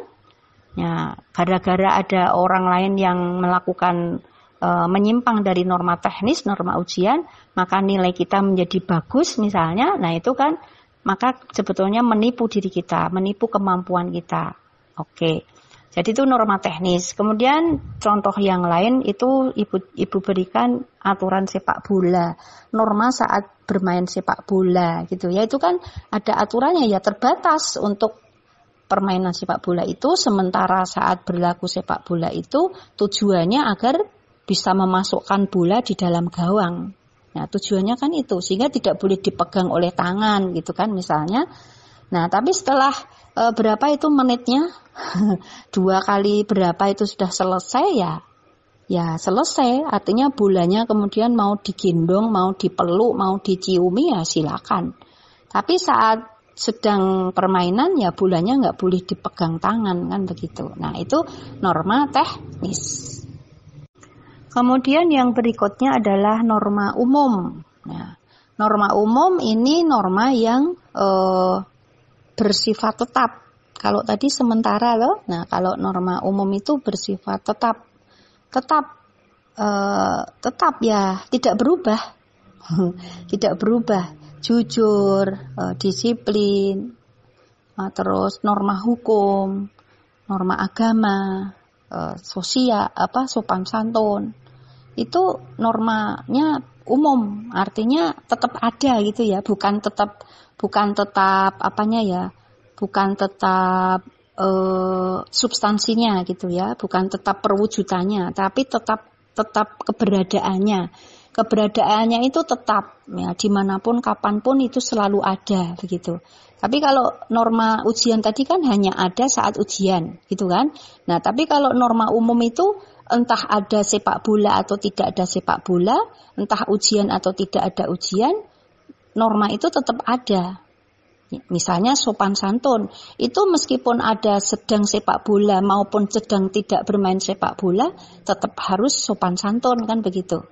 Ya, gara-gara ada orang lain yang melakukan uh, menyimpang dari norma teknis, norma ujian, maka nilai kita menjadi bagus misalnya. Nah, itu kan maka sebetulnya menipu diri kita, menipu kemampuan kita. Oke. Jadi itu norma teknis. Kemudian contoh yang lain itu ibu ibu berikan aturan sepak bola. Norma saat bermain sepak bola gitu ya. Itu kan ada aturannya ya terbatas untuk permainan sepak bola itu sementara saat berlaku sepak bola itu tujuannya agar bisa memasukkan bola di dalam gawang. Nah, tujuannya kan itu sehingga tidak boleh dipegang oleh tangan gitu kan misalnya. Nah, tapi setelah e, berapa itu menitnya? Dua kali berapa itu sudah selesai ya? Ya, selesai. Artinya bulannya kemudian mau digendong, mau dipeluk, mau diciumi ya silakan. Tapi saat sedang permainan ya bulannya nggak boleh dipegang tangan kan begitu. Nah, itu norma teknis. Kemudian yang berikutnya adalah norma umum. Nah, norma umum ini norma yang eh, bersifat tetap. Kalau tadi sementara loh. Nah, kalau norma umum itu bersifat tetap, tetap, eh, tetap ya tidak berubah, tidak berubah. Jujur, eh, disiplin, terus norma hukum, norma agama, sosial, apa sopan santun itu normanya umum, artinya tetap ada gitu ya, bukan tetap bukan tetap apanya ya, bukan tetap uh, substansinya gitu ya, bukan tetap perwujudannya, tapi tetap tetap keberadaannya. Keberadaannya itu tetap ya di mana pun kapan pun itu selalu ada begitu. Tapi kalau norma ujian tadi kan hanya ada saat ujian gitu kan. Nah tapi kalau norma umum itu entah ada sepak bola atau tidak ada sepak bola, entah ujian atau tidak ada ujian, norma itu tetap ada. Misalnya sopan santun, itu meskipun ada sedang sepak bola maupun sedang tidak bermain sepak bola, tetap harus sopan santun kan begitu.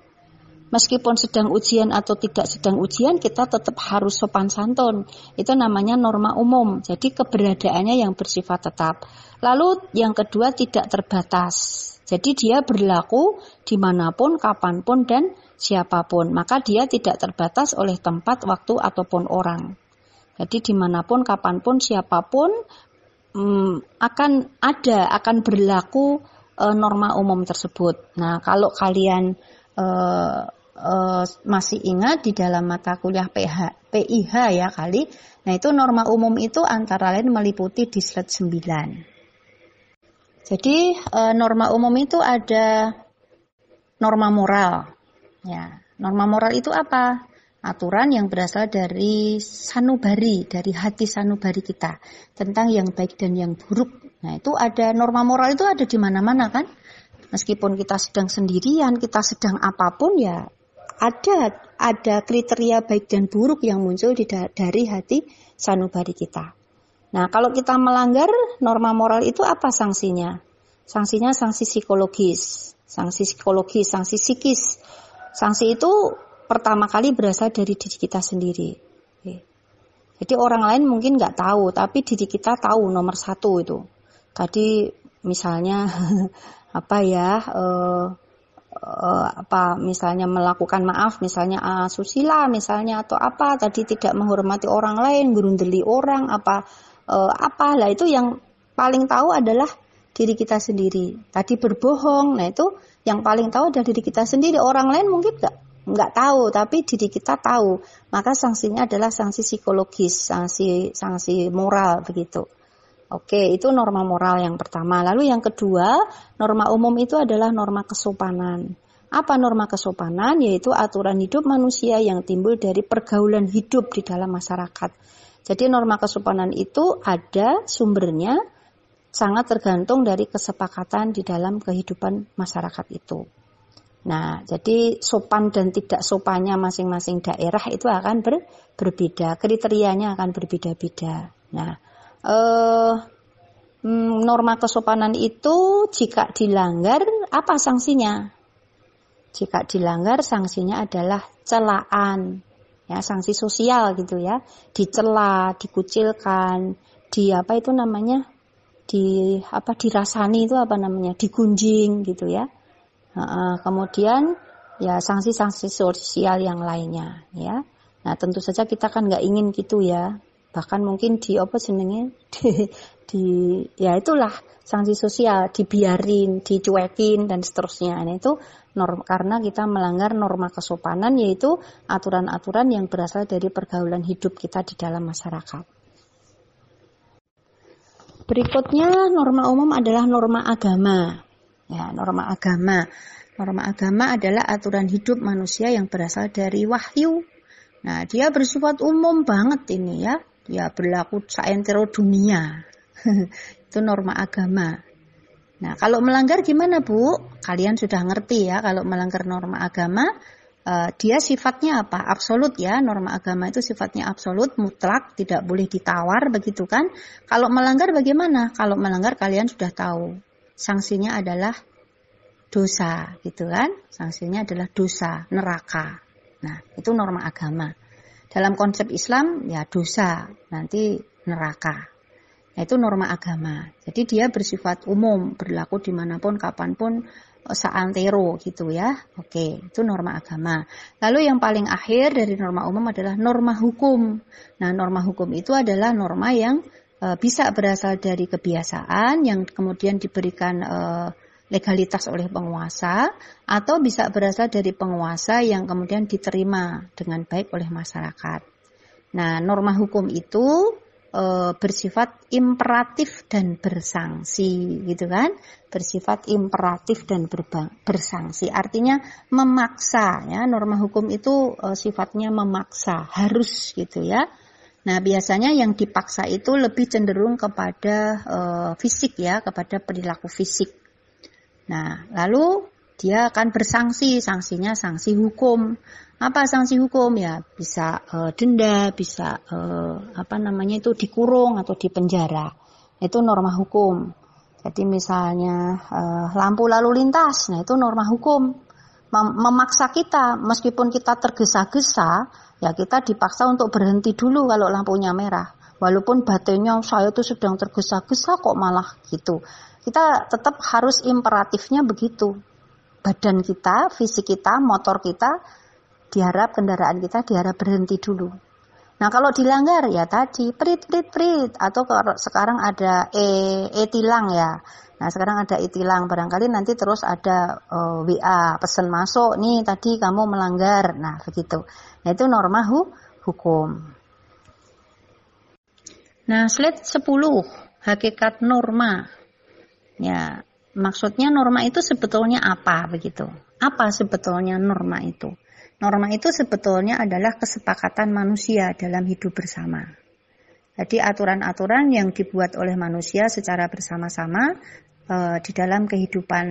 Meskipun sedang ujian atau tidak sedang ujian, kita tetap harus sopan santun. Itu namanya norma umum. Jadi keberadaannya yang bersifat tetap. Lalu yang kedua tidak terbatas. Jadi dia berlaku di mana pun, kapan pun, dan siapa pun. Maka dia tidak terbatas oleh tempat, waktu, ataupun orang. Jadi di mana pun, kapan pun, siapa pun hmm, akan ada, akan berlaku e, norma umum tersebut. Nah, kalau kalian e, e, masih ingat di dalam mata kuliah PH, PIH ya kali, nah itu norma umum itu antara lain meliputi di slide 9. Jadi e, norma umum itu ada norma moral. Ya, Norma moral itu apa? Aturan yang berasal dari sanubari, dari hati sanubari kita tentang yang baik dan yang buruk. Nah, itu ada norma moral itu ada di mana-mana kan? Meskipun kita sedang sendirian, kita sedang apa pun ya ada ada kriteria baik dan buruk yang muncul di, dari hati sanubari kita. Nah, kalau kita melanggar norma moral itu apa sanksinya? Sanksinya sanksi psikologis, sanksi psikologis, sanksi psikis. Sanksi itu pertama kali berasal dari diri kita sendiri. Jadi orang lain mungkin nggak tahu, tapi diri kita tahu nomor satu itu. Tadi misalnya apa ya, uh, apa misalnya melakukan maaf, misalnya uh, susila, misalnya atau apa, tadi tidak menghormati orang lain, gerundeli orang, apa uh, apa lah itu yang paling tahu adalah diri kita sendiri. Tadi berbohong, nah itu yang paling tahu adalah diri kita sendiri. Orang lain mungkin nggak nggak tahu, tapi diri kita tahu. Maka sanksinya adalah sanksi psikologis, sanksi sanksi moral begitu. Oke, itu norma moral yang pertama. Lalu yang kedua, norma umum itu adalah norma kesopanan. Apa norma kesopanan? Yaitu aturan hidup manusia yang timbul dari pergaulan hidup di dalam masyarakat. Jadi norma kesopanan itu ada sumbernya sangat tergantung dari kesepakatan di dalam kehidupan masyarakat itu. Nah, jadi sopan dan tidak sopannya masing-masing daerah itu akan ber, berbeda, kriterianya akan berbeda-beda. Nah, eh, mm, norma kesopanan itu jika dilanggar apa sanksinya? Jika dilanggar sanksinya adalah celaan, ya sanksi sosial gitu ya, dicela, dikucilkan, di apa itu namanya? Di apa dirasani itu apa namanya? Digunjing gitu ya. Uh, kemudian ya sanksi-sanksi sosial yang lainnya ya. Nah tentu saja kita kan nggak ingin gitu ya. Bahkan mungkin di apa senengnya di, di ya itulah sanksi sosial dibiarin dicuekin dan seterusnya nah itu norm karena kita melanggar norma kesopanan yaitu aturan-aturan yang berasal dari pergaulan hidup kita di dalam masyarakat Berikutnya norma umum adalah norma agama. Ya, norma agama. Norma agama adalah aturan hidup manusia yang berasal dari wahyu. Nah, dia bersifat umum banget ini ya. Dia berlaku saentero dunia. Itu norma agama. Nah, kalau melanggar gimana, Bu? Kalian sudah ngerti ya, kalau melanggar norma agama, uh, dia sifatnya apa? Absolut ya, norma agama itu sifatnya absolut, mutlak, tidak boleh ditawar begitu kan? Kalau melanggar bagaimana? Kalau melanggar kalian sudah tahu. Sanksinya adalah dosa, gitu kan? Sanksinya adalah dosa, neraka. Nah, itu norma agama. Dalam konsep Islam ya dosa, nanti neraka. Nah, itu norma agama. Jadi dia bersifat umum, berlaku di mana pun, kapan pun, seantero gitu ya. Oke, itu norma agama. Lalu yang paling akhir dari norma umum adalah norma hukum. Nah, norma hukum itu adalah norma yang e, bisa berasal dari kebiasaan yang kemudian diberikan e, legalitas oleh penguasa atau bisa berasal dari penguasa yang kemudian diterima dengan baik oleh masyarakat. Nah, norma hukum itu e, bersifat imperatif dan bersanksi gitu kan? Bersifat imperatif dan berbang, bersanksi artinya memaksa ya. Norma hukum itu e, sifatnya memaksa harus gitu ya. Nah biasanya yang dipaksa itu lebih cenderung kepada e, fisik ya kepada perilaku fisik. Nah lalu dia akan bersanksi sanksinya sanksi hukum apa sanksi hukum ya bisa uh, denda, bisa uh, apa namanya itu dikurung atau dipenjara. Itu norma hukum. Jadi misalnya uh, lampu lalu lintas, nah itu norma hukum. Mem memaksa kita meskipun kita tergesa-gesa, ya kita dipaksa untuk berhenti dulu kalau lampunya merah. Walaupun batinnya saya itu sedang tergesa-gesa kok malah gitu. Kita tetap harus imperatifnya begitu. Badan kita, fisik kita, motor kita diharap kendaraan kita diharap berhenti dulu. Nah kalau dilanggar ya tadi prit prit prit atau sekarang ada e e tilang ya. Nah sekarang ada e tilang barangkali nanti terus ada e, WA pesan masuk nih tadi kamu melanggar. Nah begitu. Nah itu norma hu hukum. Nah slide 10 hakikat norma. Ya maksudnya norma itu sebetulnya apa begitu? Apa sebetulnya norma itu? Norma itu sebetulnya adalah kesepakatan manusia dalam hidup bersama. Jadi aturan-aturan yang dibuat oleh manusia secara bersama-sama e, di dalam kehidupan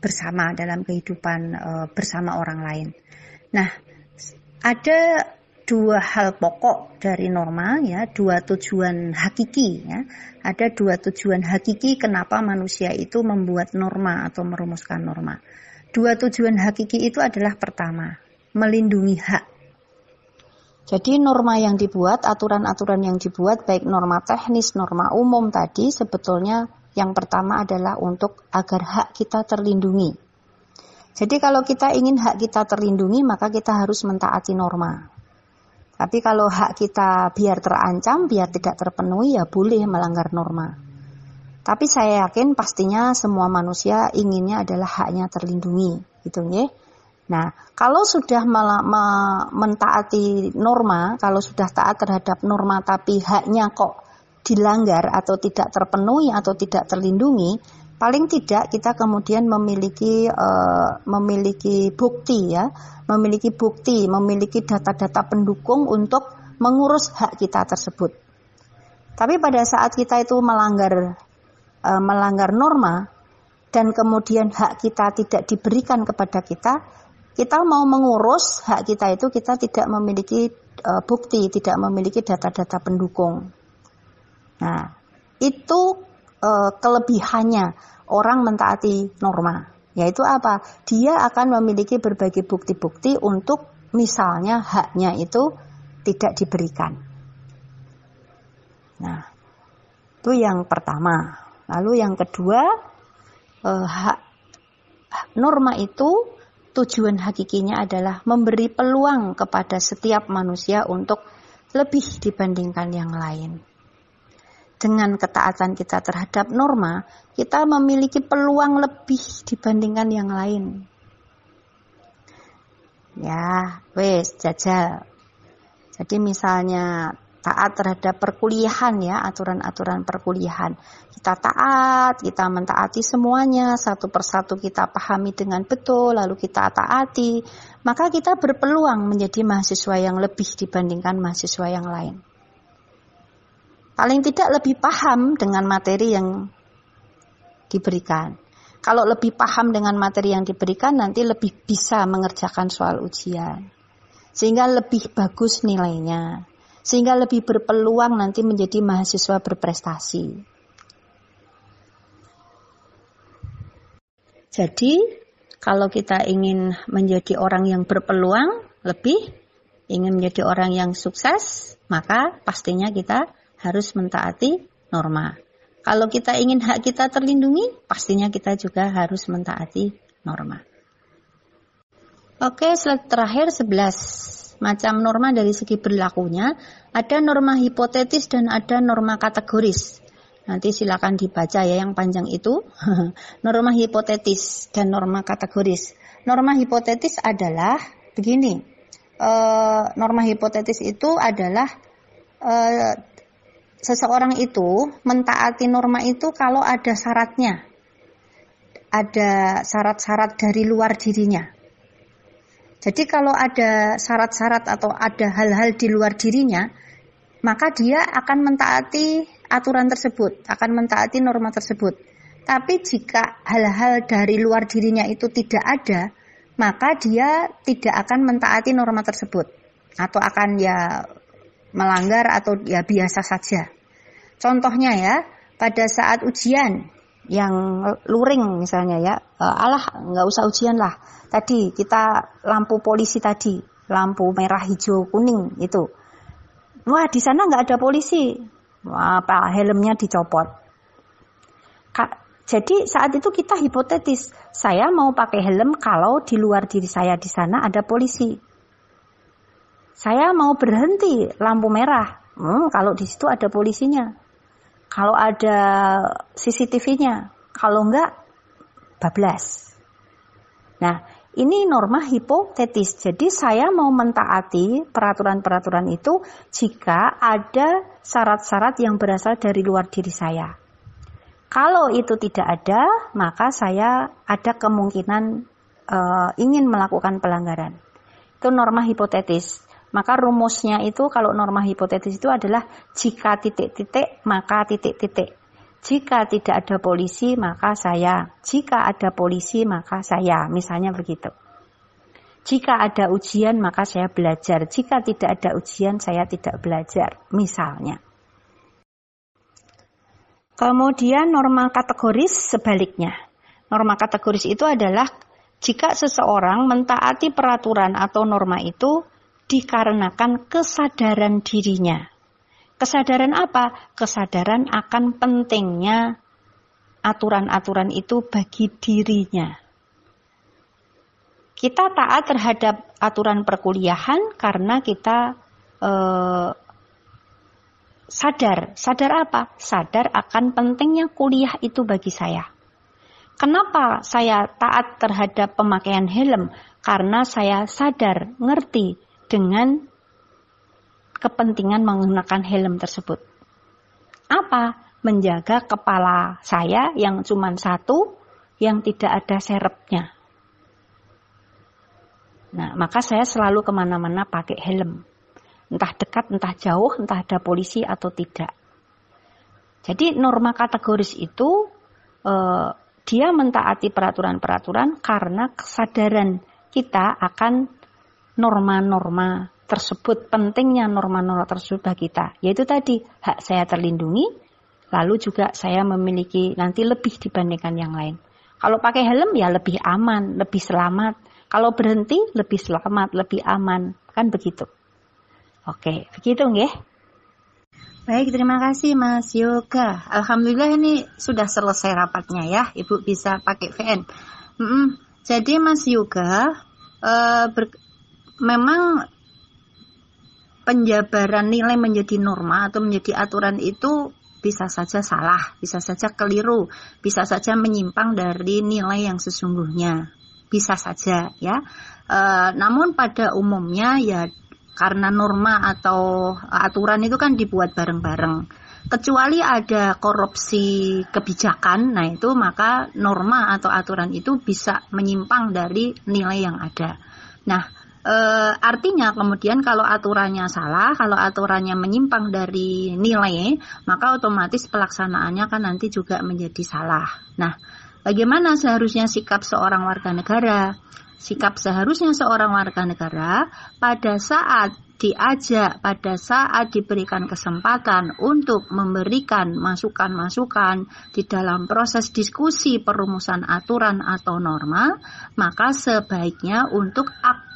bersama, dalam kehidupan e, bersama orang lain. Nah, ada dua hal pokok dari norma ya, dua tujuan hakiki ya. Ada dua tujuan hakiki kenapa manusia itu membuat norma atau merumuskan norma. Dua tujuan hakiki itu adalah pertama, melindungi hak. Jadi norma yang dibuat, aturan-aturan yang dibuat, baik norma teknis, norma umum tadi, sebetulnya yang pertama adalah untuk agar hak kita terlindungi. Jadi kalau kita ingin hak kita terlindungi, maka kita harus mentaati norma. Tapi kalau hak kita biar terancam, biar tidak terpenuhi, ya boleh melanggar norma. Tapi saya yakin pastinya semua manusia inginnya adalah haknya terlindungi, gitu ya. Nah, kalau sudah mentaati norma, kalau sudah taat terhadap norma tapi haknya kok dilanggar atau tidak terpenuhi atau tidak terlindungi, paling tidak kita kemudian memiliki uh, memiliki bukti ya, memiliki bukti, memiliki data-data pendukung untuk mengurus hak kita tersebut. Tapi pada saat kita itu melanggar uh, melanggar norma dan kemudian hak kita tidak diberikan kepada kita, kita mau mengurus hak kita itu kita tidak memiliki uh, bukti, tidak memiliki data-data pendukung. Nah, itu uh, kelebihannya orang mentaati norma. Yaitu apa? Dia akan memiliki berbagai bukti-bukti untuk misalnya haknya itu tidak diberikan. Nah, itu yang pertama. Lalu yang kedua, uh, hak norma itu tujuan hakikinya adalah memberi peluang kepada setiap manusia untuk lebih dibandingkan yang lain. Dengan ketaatan kita terhadap norma, kita memiliki peluang lebih dibandingkan yang lain. Ya, wes jajal. Jadi misalnya taat terhadap perkuliahan ya, aturan-aturan perkuliahan. Kita taat, kita mentaati semuanya, satu persatu kita pahami dengan betul, lalu kita taati, maka kita berpeluang menjadi mahasiswa yang lebih dibandingkan mahasiswa yang lain. Paling tidak lebih paham dengan materi yang diberikan. Kalau lebih paham dengan materi yang diberikan, nanti lebih bisa mengerjakan soal ujian. Sehingga lebih bagus nilainya sehingga lebih berpeluang nanti menjadi mahasiswa berprestasi. Jadi, kalau kita ingin menjadi orang yang berpeluang lebih, ingin menjadi orang yang sukses, maka pastinya kita harus mentaati norma. Kalau kita ingin hak kita terlindungi, pastinya kita juga harus mentaati norma. Oke, slide terakhir 11 macam norma dari segi berlakunya, ada norma hipotetis dan ada norma kategoris. Nanti silakan dibaca ya yang panjang itu. norma hipotetis dan norma kategoris. Norma hipotetis adalah begini. E, norma hipotetis itu adalah e, seseorang itu mentaati norma itu kalau ada syaratnya. Ada syarat-syarat dari luar dirinya. Jadi kalau ada syarat-syarat atau ada hal-hal di luar dirinya, maka dia akan mentaati aturan tersebut, akan mentaati norma tersebut. Tapi jika hal-hal dari luar dirinya itu tidak ada, maka dia tidak akan mentaati norma tersebut atau akan ya melanggar atau ya biasa saja. Contohnya ya, pada saat ujian yang luring misalnya ya, uh, alah nggak usah ujian lah. Tadi kita lampu polisi tadi, lampu merah, hijau, kuning itu. Wah di sana nggak ada polisi, Wah, apa helmnya dicopot. Kak, jadi saat itu kita hipotetis, saya mau pakai helm kalau di luar diri saya di sana ada polisi. Saya mau berhenti lampu merah, hmm, kalau di situ ada polisinya. Kalau ada CCTV-nya, kalau enggak bablas. Nah, ini norma hipotetis. Jadi saya mau mentaati peraturan-peraturan itu jika ada syarat-syarat yang berasal dari luar diri saya. Kalau itu tidak ada, maka saya ada kemungkinan uh, ingin melakukan pelanggaran. Itu norma hipotetis. Maka rumusnya itu kalau norma hipotetis itu adalah jika titik-titik maka titik-titik. Jika tidak ada polisi maka saya. Jika ada polisi maka saya. Misalnya begitu. Jika ada ujian maka saya belajar. Jika tidak ada ujian saya tidak belajar. Misalnya. Kemudian norma kategoris sebaliknya. Norma kategoris itu adalah jika seseorang mentaati peraturan atau norma itu dikarenakan kesadaran dirinya. Kesadaran apa? Kesadaran akan pentingnya aturan-aturan itu bagi dirinya. Kita taat terhadap aturan perkuliahan karena kita eh, sadar. Sadar apa? Sadar akan pentingnya kuliah itu bagi saya. Kenapa saya taat terhadap pemakaian helm? Karena saya sadar, ngerti dengan kepentingan menggunakan helm tersebut. Apa? Menjaga kepala saya yang cuma satu, yang tidak ada serepnya. Nah, maka saya selalu ke mana-mana pakai helm. Entah dekat, entah jauh, entah ada polisi atau tidak. Jadi norma kategoris itu eh, dia mentaati peraturan-peraturan karena kesadaran kita akan norma-norma tersebut, pentingnya norma-norma tersebut bagi kita. Yaitu tadi, hak saya terlindungi, lalu juga saya memiliki nanti lebih dibandingkan yang lain. Kalau pakai helm ya lebih aman, lebih selamat. Kalau berhenti lebih selamat, lebih aman. Kan begitu. Oke, begitu nggih. Baik, terima kasih Mas Yoga. Alhamdulillah ini sudah selesai rapatnya ya. Ibu bisa pakai VN. Mm -mm. Jadi Mas Yoga uh, memang penjabaran nilai menjadi norma atau menjadi aturan itu bisa saja salah, bisa saja keliru, bisa saja menyimpang dari nilai yang sesungguhnya, bisa saja ya. E, namun pada umumnya ya karena norma atau aturan itu kan dibuat bareng-bareng. Kecuali ada korupsi kebijakan, nah itu maka norma atau aturan itu bisa menyimpang dari nilai yang ada. Nah, E, artinya kemudian kalau aturannya salah, kalau aturannya menyimpang dari nilai, maka otomatis pelaksanaannya kan nanti juga menjadi salah. Nah, bagaimana seharusnya sikap seorang warga negara? Sikap seharusnya seorang warga negara pada saat diajak pada saat diberikan kesempatan untuk memberikan masukan-masukan di dalam proses diskusi perumusan aturan atau norma, maka sebaiknya untuk aktif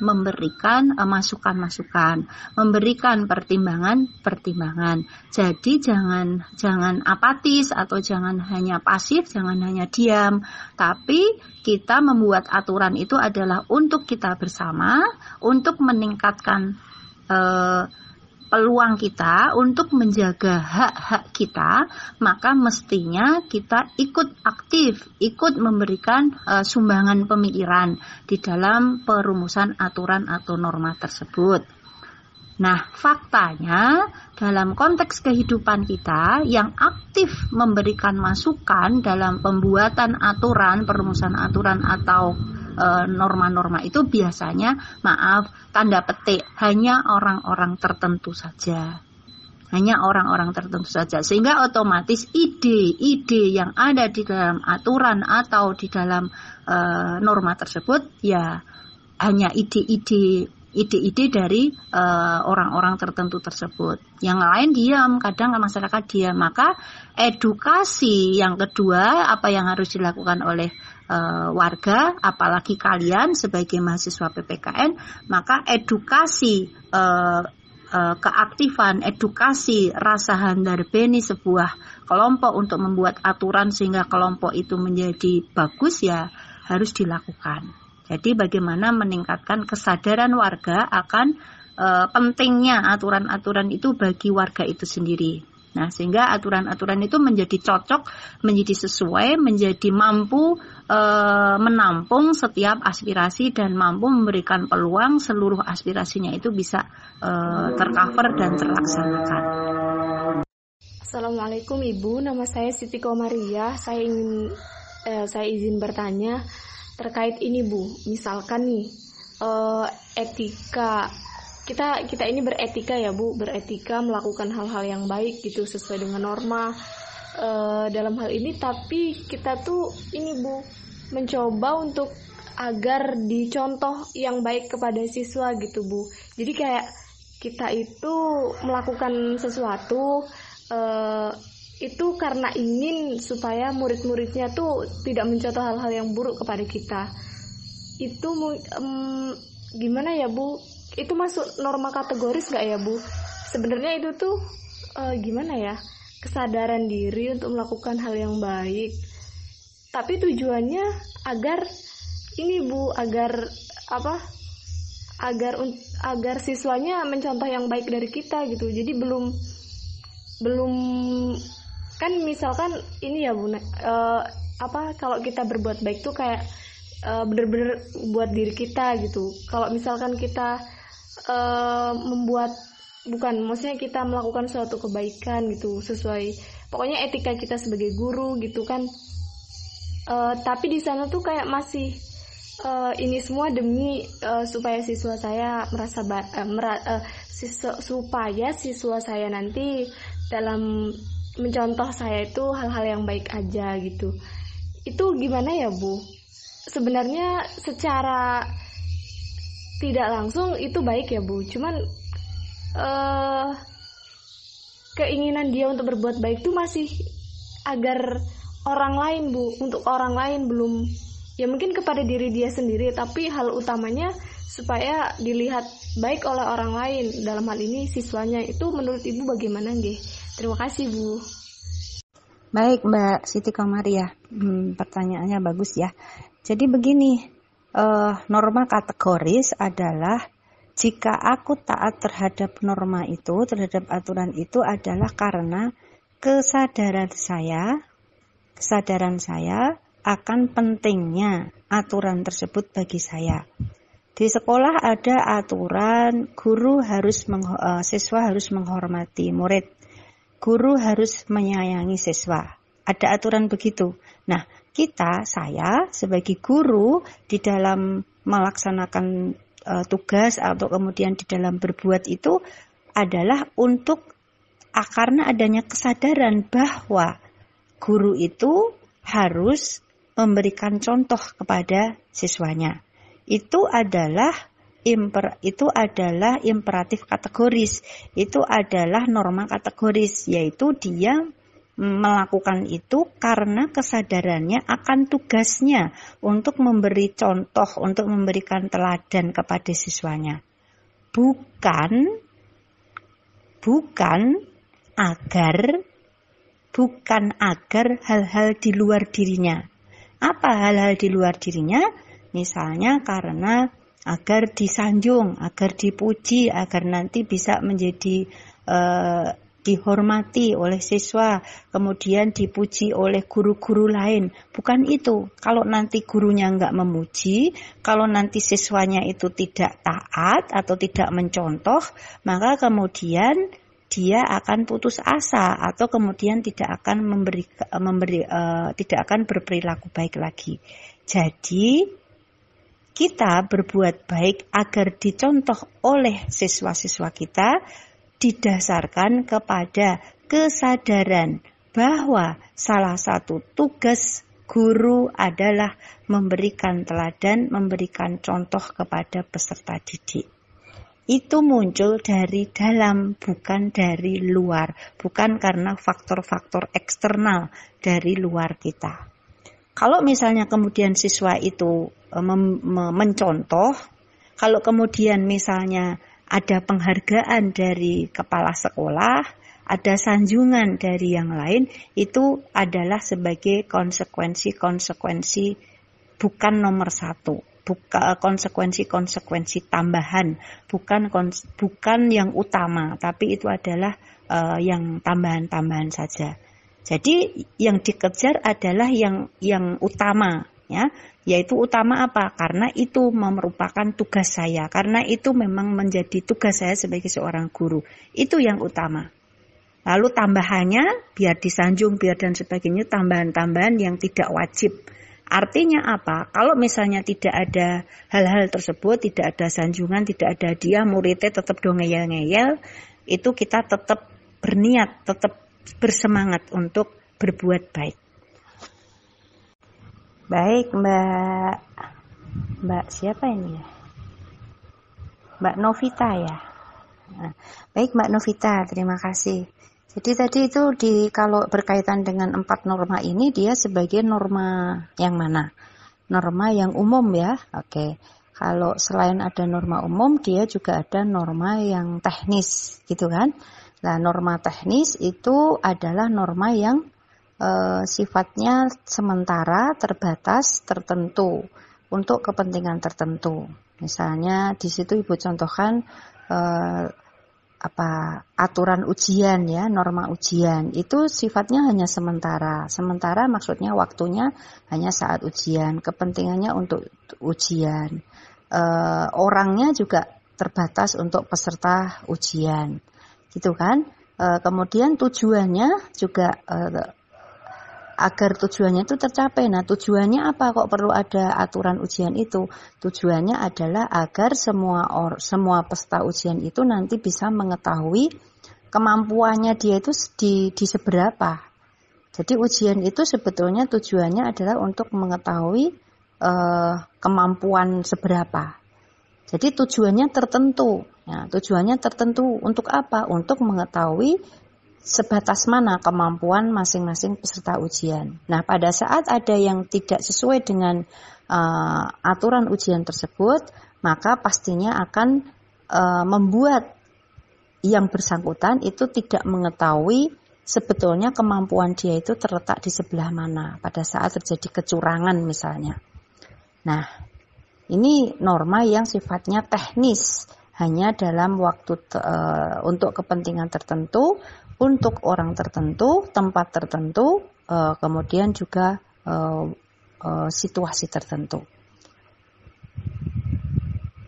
memberikan eh, masukan-masukan, memberikan pertimbangan-pertimbangan. Jadi jangan jangan apatis atau jangan hanya pasif, jangan hanya diam, tapi kita membuat aturan itu adalah untuk kita bersama, untuk meningkatkan eh, peluang kita untuk menjaga hak-hak kita, maka mestinya kita ikut aktif, ikut memberikan uh, sumbangan pemikiran di dalam perumusan aturan atau norma tersebut. Nah, faktanya dalam konteks kehidupan kita yang aktif memberikan masukan dalam pembuatan aturan, perumusan aturan atau E, norma-norma itu biasanya maaf tanda petik hanya orang-orang tertentu saja hanya orang-orang tertentu saja sehingga otomatis ide-ide yang ada di dalam aturan atau di dalam e, norma tersebut ya hanya ide-ide ide-ide dari uh, orang-orang tertentu tersebut. Yang lain diam, kadang masyarakat diam. Maka edukasi yang kedua apa yang harus dilakukan oleh uh, warga, apalagi kalian sebagai mahasiswa PPKN, maka edukasi uh, uh, keaktifan, edukasi rasa handarbeni sebuah kelompok untuk membuat aturan sehingga kelompok itu menjadi bagus ya harus dilakukan. Jadi bagaimana meningkatkan kesadaran warga akan e, pentingnya aturan-aturan itu bagi warga itu sendiri. Nah, sehingga aturan-aturan itu menjadi cocok, menjadi sesuai, menjadi mampu e, menampung setiap aspirasi dan mampu memberikan peluang seluruh aspirasinya itu bisa e, tercover dan terlaksanakan. Assalamualaikum Ibu, nama saya Siti Komaria. Saya ingin eh, saya izin bertanya terkait ini Bu. Misalkan nih uh, etika kita kita ini beretika ya bu. Beretika melakukan hal-hal yang baik gitu sesuai dengan norma uh, dalam hal ini. Tapi kita tuh ini bu mencoba untuk agar dicontoh yang baik kepada siswa gitu bu. Jadi kayak kita itu melakukan sesuatu uh, itu karena ingin supaya murid-muridnya tuh tidak mencontoh hal-hal yang buruk kepada kita. Itu um, gimana ya bu itu masuk norma kategoris nggak ya bu? Sebenarnya itu tuh uh, gimana ya kesadaran diri untuk melakukan hal yang baik. Tapi tujuannya agar ini bu agar apa agar agar siswanya mencontoh yang baik dari kita gitu. Jadi belum belum kan misalkan ini ya bu uh, apa kalau kita berbuat baik tuh kayak uh, bener-bener buat diri kita gitu. Kalau misalkan kita uh, membuat bukan maksudnya kita melakukan suatu kebaikan gitu sesuai pokoknya etika kita sebagai guru gitu kan. Uh, tapi di sana tuh kayak masih uh, ini semua demi uh, supaya siswa saya merasa uh, mera uh, siswa, supaya siswa saya nanti dalam mencontoh saya itu hal-hal yang baik aja gitu. Itu gimana ya bu? Sebenarnya secara tidak langsung itu baik ya bu. Cuman uh, keinginan dia untuk berbuat baik itu masih agar orang lain bu. Untuk orang lain belum. Ya mungkin kepada diri dia sendiri tapi hal utamanya supaya dilihat baik oleh orang lain. Dalam hal ini siswanya. Itu menurut ibu bagaimana nggih terima kasih bu. Baik mbak Siti Komaria hmm, pertanyaannya bagus ya. Jadi begini uh, norma kategoris adalah jika aku taat terhadap norma itu, terhadap aturan itu adalah karena kesadaran saya, kesadaran saya akan pentingnya aturan tersebut bagi saya. Di sekolah ada aturan guru harus uh, siswa harus menghormati murid. Guru harus menyayangi siswa. Ada aturan begitu. Nah, kita, saya sebagai guru di dalam melaksanakan uh, tugas atau kemudian di dalam berbuat itu adalah untuk ah, karena adanya kesadaran bahwa guru itu harus memberikan contoh kepada siswanya. Itu adalah imper, itu adalah imperatif kategoris. Itu adalah norma kategoris yaitu dia melakukan itu karena kesadarannya akan tugasnya untuk memberi contoh, untuk memberikan teladan kepada siswanya. Bukan bukan agar bukan agar hal-hal di luar dirinya. Apa hal-hal di luar dirinya? Misalnya karena agar disanjung, agar dipuji, agar nanti bisa menjadi uh, dihormati oleh siswa, kemudian dipuji oleh guru-guru lain. Bukan itu. Kalau nanti gurunya nggak memuji, kalau nanti siswanya itu tidak taat atau tidak mencontoh, maka kemudian dia akan putus asa atau kemudian tidak akan memberi memberi uh, tidak akan berperilaku baik lagi. Jadi kita berbuat baik agar dicontoh oleh siswa-siswa kita didasarkan kepada kesadaran bahwa salah satu tugas guru adalah memberikan teladan, memberikan contoh kepada peserta didik. Itu muncul dari dalam, bukan dari luar, bukan karena faktor-faktor eksternal dari luar kita. Kalau misalnya kemudian siswa itu e, mencontoh, kalau kemudian misalnya ada penghargaan dari kepala sekolah, ada sanjungan dari yang lain, itu adalah sebagai konsekuensi-konsekuensi bukan nomor satu, bukan konsekuensi-konsekuensi tambahan, bukan bukan yang utama, tapi itu adalah uh, yang tambahan-tambahan saja. Jadi yang dikejar adalah yang yang utama, ya yaitu utama apa? Karena itu merupakan tugas saya, karena itu memang menjadi tugas saya sebagai seorang guru. Itu yang utama. Lalu tambahannya biar disanjung, biar dan sebagainya tambahan-tambahan yang tidak wajib Artinya apa? Kalau misalnya tidak ada hal-hal tersebut, tidak ada sanjungan, tidak ada dia, muridnya tetap dong ngeyel-ngeyel, itu kita tetap berniat, tetap bersemangat untuk berbuat baik. Baik, Mbak. Mbak siapa ini ya? Mbak Novita ya. Nah, baik Mbak Novita, terima kasih. Jadi tadi itu di kalau berkaitan dengan empat norma ini dia sebagai norma yang mana? Norma yang umum ya. Oke. Kalau selain ada norma umum, dia juga ada norma yang teknis, gitu kan? Nah, norma teknis itu adalah norma yang e, sifatnya sementara, terbatas, tertentu untuk kepentingan tertentu. Misalnya di situ Ibu contohkan e, apa aturan ujian ya norma ujian. Itu sifatnya hanya sementara. Sementara maksudnya waktunya hanya saat ujian kepentingannya untuk ujian. E, orangnya juga terbatas untuk peserta ujian. Gitu kan? E, kemudian tujuannya juga e, agar tujuannya itu tercapai. Nah, tujuannya apa kok perlu ada aturan ujian itu? Tujuannya adalah agar semua or, semua peserta ujian itu nanti bisa mengetahui kemampuannya dia itu di, di seberapa. Jadi ujian itu sebetulnya tujuannya adalah untuk mengetahui uh, kemampuan seberapa. Jadi tujuannya tertentu. Ya, tujuannya tertentu untuk apa? Untuk mengetahui sebatas mana kemampuan masing-masing peserta ujian. Nah, pada saat ada yang tidak sesuai dengan uh, aturan ujian tersebut, maka pastinya akan uh, membuat yang bersangkutan itu tidak mengetahui sebetulnya kemampuan dia itu terletak di sebelah mana pada saat terjadi kecurangan misalnya. Nah, ini norma yang sifatnya teknis hanya dalam waktu uh, untuk kepentingan tertentu untuk orang tertentu, tempat tertentu, uh, kemudian juga uh, uh, situasi tertentu.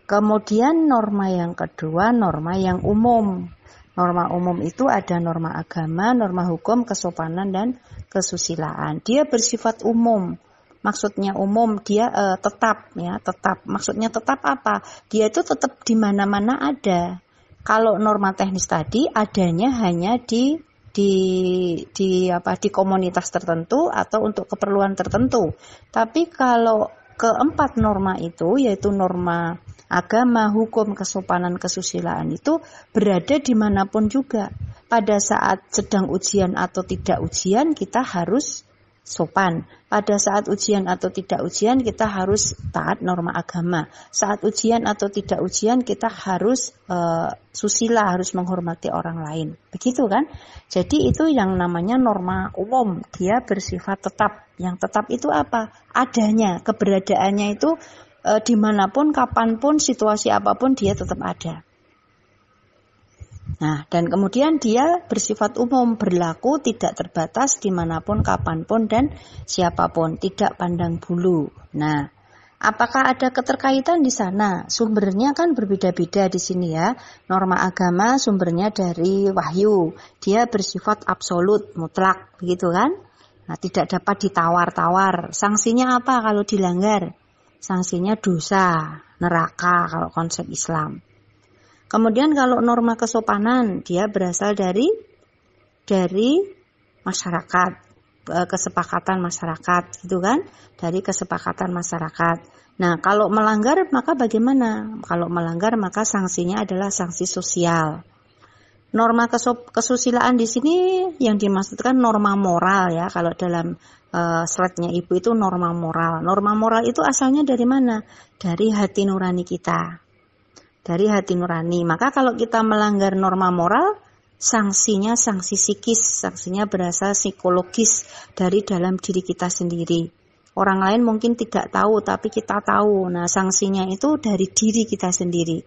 Kemudian norma yang kedua, norma yang umum. Norma umum itu ada norma agama, norma hukum, kesopanan dan kesusilaan. Dia bersifat umum. Maksudnya umum dia uh, tetap ya, tetap. Maksudnya tetap apa? Dia itu tetap di mana-mana ada. Kalau norma teknis tadi adanya hanya di di di apa di komunitas tertentu atau untuk keperluan tertentu. Tapi kalau keempat norma itu yaitu norma agama, hukum, kesopanan, kesusilaan itu berada di mana pun juga. Pada saat sedang ujian atau tidak ujian kita harus sopan. Pada saat ujian atau tidak ujian kita harus taat norma agama. Saat ujian atau tidak ujian kita harus uh, susila, harus menghormati orang lain. Begitu kan? Jadi itu yang namanya norma umum. Dia bersifat tetap. Yang tetap itu apa? Adanya, keberadaannya itu uh, di mana pun, kapan pun, situasi apa pun dia tetap ada. Nah, dan kemudian dia bersifat umum, berlaku, tidak terbatas di mana pun, kapan pun, dan siapa pun, tidak pandang bulu. Nah, apakah ada keterkaitan di sana? Sumbernya kan berbeda-beda di sini ya. Norma agama sumbernya dari wahyu. Dia bersifat absolut, mutlak, begitu kan? Nah, tidak dapat ditawar-tawar. Sanksinya apa kalau dilanggar? Sanksinya dosa, neraka kalau konsep Islam. Kemudian kalau norma kesopanan dia berasal dari dari masyarakat, e, kesepakatan masyarakat gitu kan, dari kesepakatan masyarakat. Nah, kalau melanggar maka bagaimana? Kalau melanggar maka sanksinya adalah sanksi sosial. Norma kesusilaan di sini yang dimaksudkan norma moral ya. Kalau dalam uh, slide-nya Ibu itu norma moral. Norma moral itu asalnya dari mana? Dari hati nurani kita dari hati nurani. Maka kalau kita melanggar norma moral, sanksinya sanksi psikis, sanksinya berasal psikologis dari dalam diri kita sendiri. Orang lain mungkin tidak tahu, tapi kita tahu. Nah, sanksinya itu dari diri kita sendiri.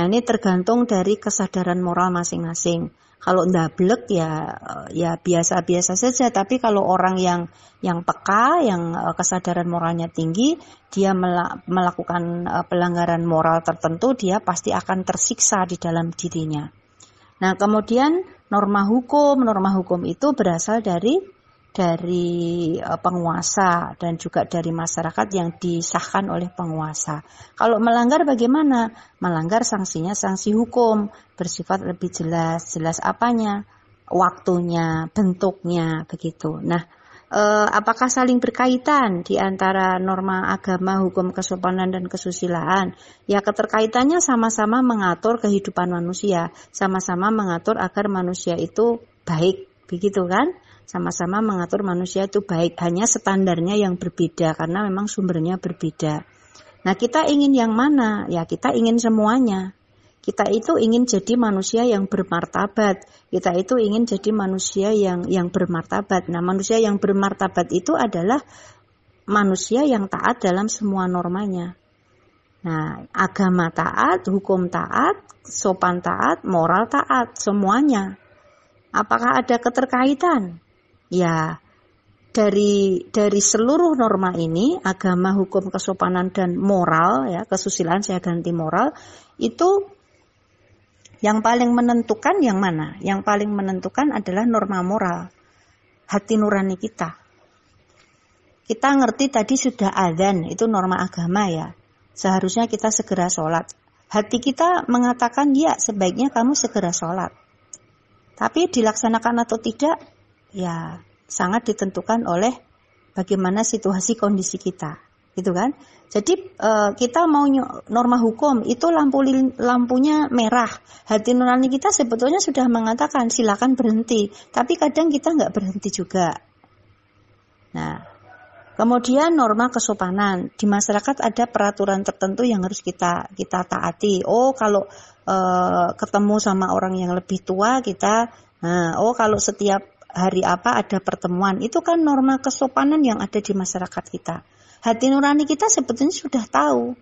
Nah, ini tergantung dari kesadaran moral masing-masing. Kalau ndablek ya ya biasa-biasa saja, tapi kalau orang yang yang peka, yang eh, kesadaran moralnya tinggi, dia melakukan eh, pelanggaran moral tertentu, dia pasti akan tersiksa di dalam dirinya. Nah, kemudian norma hukum, norma hukum itu berasal dari dari uh, penguasa dan juga dari masyarakat yang disahkan oleh penguasa. Kalau melanggar bagaimana? Melanggar sanksinya sanksi hukum bersifat lebih jelas, jelas apanya, waktunya, bentuknya begitu. Nah, uh, apakah saling berkaitan di antara norma agama, hukum kesopanan dan kesusilaan? Ya keterkaitannya sama-sama mengatur kehidupan manusia, sama-sama mengatur agar manusia itu baik, begitu kan? Sama-sama mengatur manusia itu baik, hanya standarnya yang berbeda karena memang sumbernya berbeda. Nah, kita ingin yang mana? Ya, kita ingin semuanya. Kita itu ingin jadi manusia yang bermartabat. Kita itu ingin jadi manusia yang yang bermartabat. Nah, manusia yang bermartabat itu adalah manusia yang taat dalam semua normanya. Nah, agama taat, hukum taat, sopan taat, moral taat, semuanya. Apakah ada keterkaitan? Ya, dari dari seluruh norma ini agama hukum kesopanan dan moral ya kesusilaan saya ganti moral itu yang paling menentukan yang mana? Yang paling menentukan adalah norma moral hati nurani kita. Kita ngerti tadi sudah adzan itu norma agama ya. Seharusnya kita segera sholat. Hati kita mengatakan ya sebaiknya kamu segera sholat. Tapi dilaksanakan atau tidak ya sangat ditentukan oleh bagaimana situasi kondisi kita gitu kan? Jadi e, kita mau norma hukum itu lampu lampunya merah. Hati nurani kita sebetulnya sudah mengatakan silakan berhenti. Tapi kadang kita nggak berhenti juga. Nah Kemudian norma kesopanan. Di masyarakat ada peraturan tertentu yang harus kita kita taati. Oh kalau e, ketemu sama orang yang lebih tua kita, nah, oh kalau setiap hari apa ada pertemuan. Itu kan norma kesopanan yang ada di masyarakat kita. Hati nurani kita sebetulnya sudah tahu.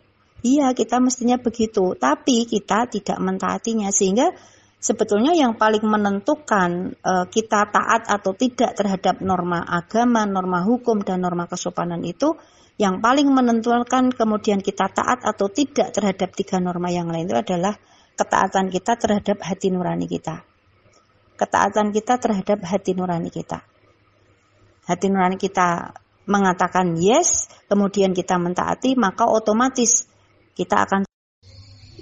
Iya, kita mestinya begitu, tapi kita tidak mentaatinya sehingga sebetulnya yang paling menentukan e, kita taat atau tidak terhadap norma agama, norma hukum dan norma kesopanan itu yang paling menentukan kemudian kita taat atau tidak terhadap tiga norma yang lain itu adalah ketaatan kita terhadap hati nurani kita ketaatan kita terhadap hati nurani kita. Hati nurani kita mengatakan yes, kemudian kita mentaati, maka otomatis kita akan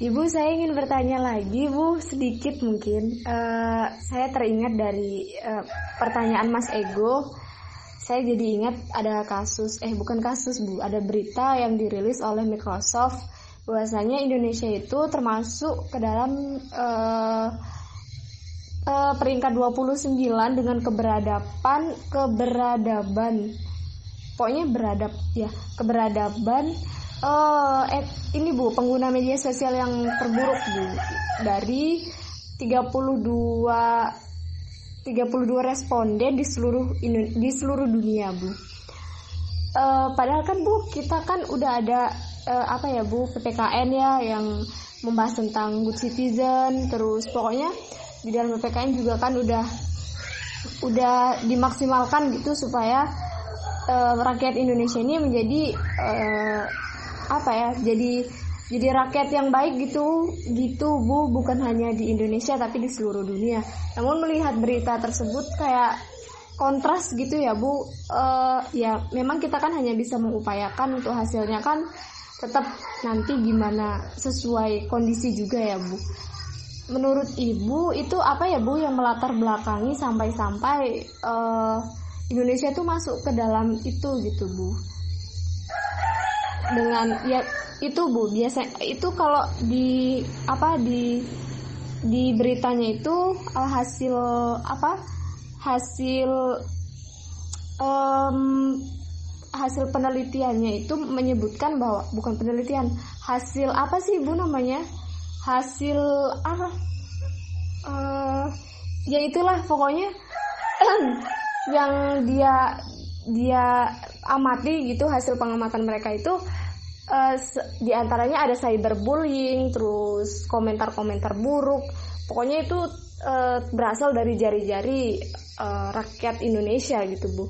Ibu, saya ingin bertanya lagi, Bu, sedikit mungkin. Uh, saya teringat dari uh, pertanyaan Mas Ego. Saya jadi ingat ada kasus, eh bukan kasus, Bu, ada berita yang dirilis oleh Microsoft bahwasanya Indonesia itu termasuk ke dalam uh, uh, peringkat 29 dengan keberadaban keberadaban. Pokoknya beradab ya keberadaban. Uh, eh, ini Bu pengguna media sosial yang terburuk Bu. Dari 32 32 responden di seluruh di seluruh dunia Bu. Uh, padahal kan Bu kita kan udah ada uh, apa ya Bu PPKN ya yang membahas tentang good citizen terus pokoknya di dalam PPKN juga kan udah udah dimaksimalkan gitu supaya uh, rakyat Indonesia ini menjadi uh, apa ya jadi jadi rakyat yang baik gitu gitu bu. Bukan hanya di Indonesia tapi di seluruh dunia. Namun melihat berita tersebut kayak kontras gitu ya bu. Uh, ya memang kita kan hanya bisa mengupayakan untuk hasilnya kan tetap nanti gimana sesuai kondisi juga ya bu menurut ibu itu apa ya bu yang melatar belakangi sampai-sampai uh, Indonesia itu masuk ke dalam itu gitu bu? Dengan ya itu bu biasa itu kalau di apa di di beritanya itu uh, hasil apa hasil um, hasil penelitiannya itu menyebutkan bahwa bukan penelitian hasil apa sih bu namanya hasil apa uh, ya itulah pokoknya. Yang dia dia amati gitu hasil pengamatan mereka itu uh, di antaranya ada cyberbullying terus komentar-komentar buruk. Pokoknya itu uh, berasal dari jari-jari uh, rakyat Indonesia gitu bu.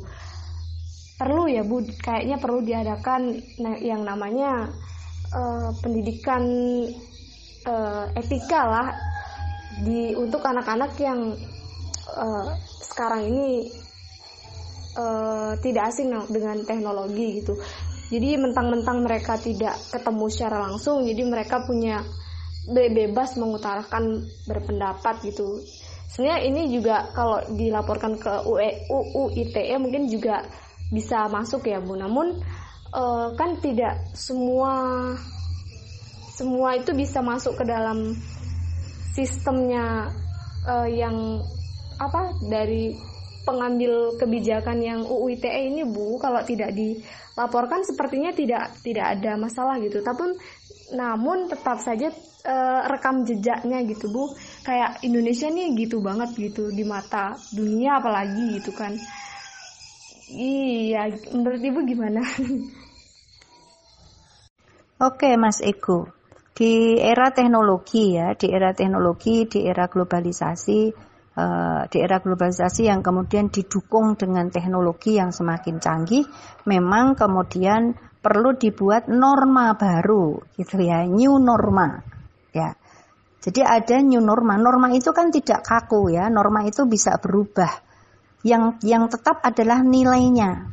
Perlu ya bu kayaknya perlu diadakan yang namanya uh, pendidikan uh, etika lah di untuk anak-anak yang uh, sekarang ini uh, tidak asing dengan teknologi gitu. Jadi mentang-mentang mereka tidak ketemu secara langsung jadi mereka punya bebas mengutarakan berpendapat gitu. Sebenarnya ini juga kalau dilaporkan ke UE, UU ITE mungkin juga bisa masuk ya Bu. Namun uh, kan tidak semua semua itu bisa masuk ke dalam sistemnya uh, yang apa dari pengambil kebijakan yang UU ITE ini Bu. Kalau tidak dilaporkan sepertinya tidak tidak ada masalah gitu. Tapi namun tetap saja e, rekam jejaknya gitu Bu. Kayak Indonesia nih gitu banget gitu di mata dunia apalagi gitu kan. Iya menurut Ibu gimana? Oke Mas Eko di era teknologi ya di era teknologi di era globalisasi Eh, di era globalisasi yang kemudian didukung dengan teknologi yang semakin canggih, memang kemudian perlu dibuat norma baru, gitu ya, new norma, ya. Jadi ada new norma. Norma itu kan tidak kaku ya, norma itu bisa berubah. Yang yang tetap adalah nilainya.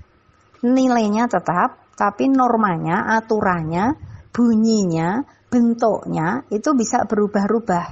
Nilainya tetap, tapi normanya, aturannya, bunyinya, bentuknya itu bisa berubah-ubah.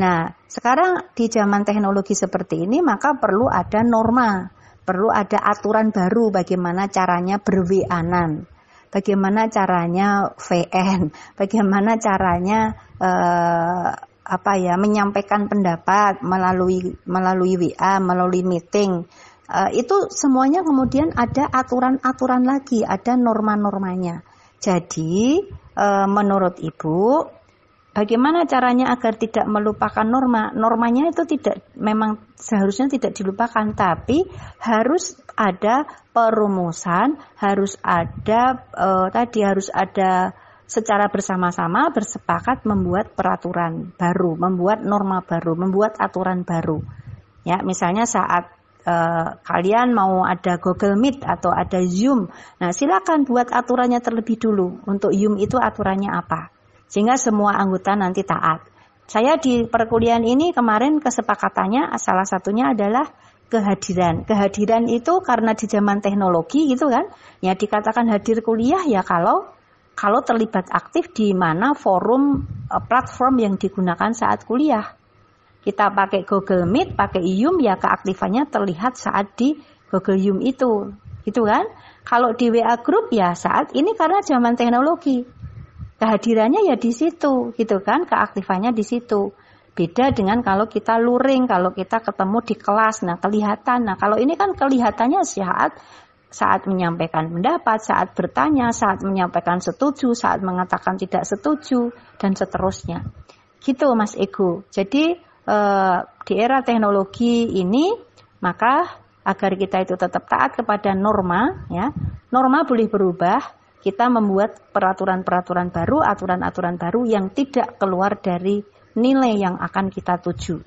Nah, sekarang di zaman teknologi seperti ini maka perlu ada norma, perlu ada aturan baru bagaimana caranya berwianan, bagaimana caranya VN, bagaimana caranya eh, apa ya menyampaikan pendapat melalui melalui WA, melalui meeting. Eh, itu semuanya kemudian ada aturan-aturan lagi, ada norma-normanya. Jadi eh, menurut Ibu Bagaimana caranya agar tidak melupakan norma? Normanya itu tidak memang seharusnya tidak dilupakan, tapi harus ada perumusan, harus ada uh, tadi harus ada secara bersama-sama bersepakat membuat peraturan baru, membuat norma baru, membuat aturan baru. Ya, misalnya saat uh, kalian mau ada Google Meet atau ada Zoom, nah silakan buat aturannya terlebih dulu. Untuk Zoom itu aturannya apa? sehingga semua anggota nanti taat. Saya di perkuliahan ini kemarin kesepakatannya salah satunya adalah kehadiran. Kehadiran itu karena di zaman teknologi gitu kan, ya dikatakan hadir kuliah ya kalau kalau terlibat aktif di mana forum e, platform yang digunakan saat kuliah. Kita pakai Google Meet, pakai Zoom ya keaktifannya terlihat saat di Google Zoom itu. Gitu kan? Kalau di WA Group ya saat ini karena zaman teknologi. Kehadirannya ya di situ gitu kan? Keaktifannya di situ. Beda dengan kalau kita luring kalau kita ketemu di kelas. Nah kelihatan. Nah kalau ini kan kelihatannya saat saat menyampaikan pendapat saat bertanya saat menyampaikan setuju saat mengatakan tidak setuju dan seterusnya. Gitu Mas Ego. Jadi eh, di era teknologi ini maka agar kita itu tetap taat kepada norma ya norma boleh berubah kita membuat peraturan-peraturan baru, aturan-aturan baru yang tidak keluar dari nilai yang akan kita tuju.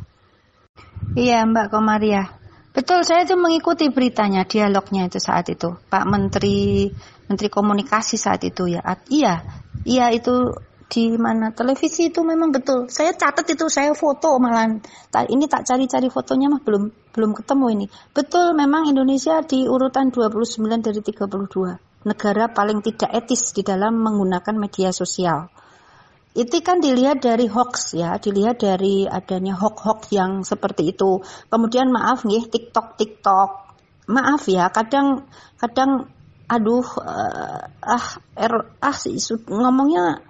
Iya Mbak Komaria, betul saya itu mengikuti beritanya, dialognya itu saat itu, Pak Menteri Menteri Komunikasi saat itu ya. Iya, iya itu di mana televisi itu memang betul. Saya catat itu, saya foto malah. Ini tak cari-cari fotonya mah belum belum ketemu ini. Betul memang Indonesia di urutan 29 dari 32 negara paling tidak etis di dalam menggunakan media sosial. Itu kan dilihat dari hoax ya, dilihat dari adanya hoax-hoax yang seperti itu. Kemudian maaf nih TikTok TikTok. Maaf ya, kadang kadang aduh uh, ah er, ah ngomongnya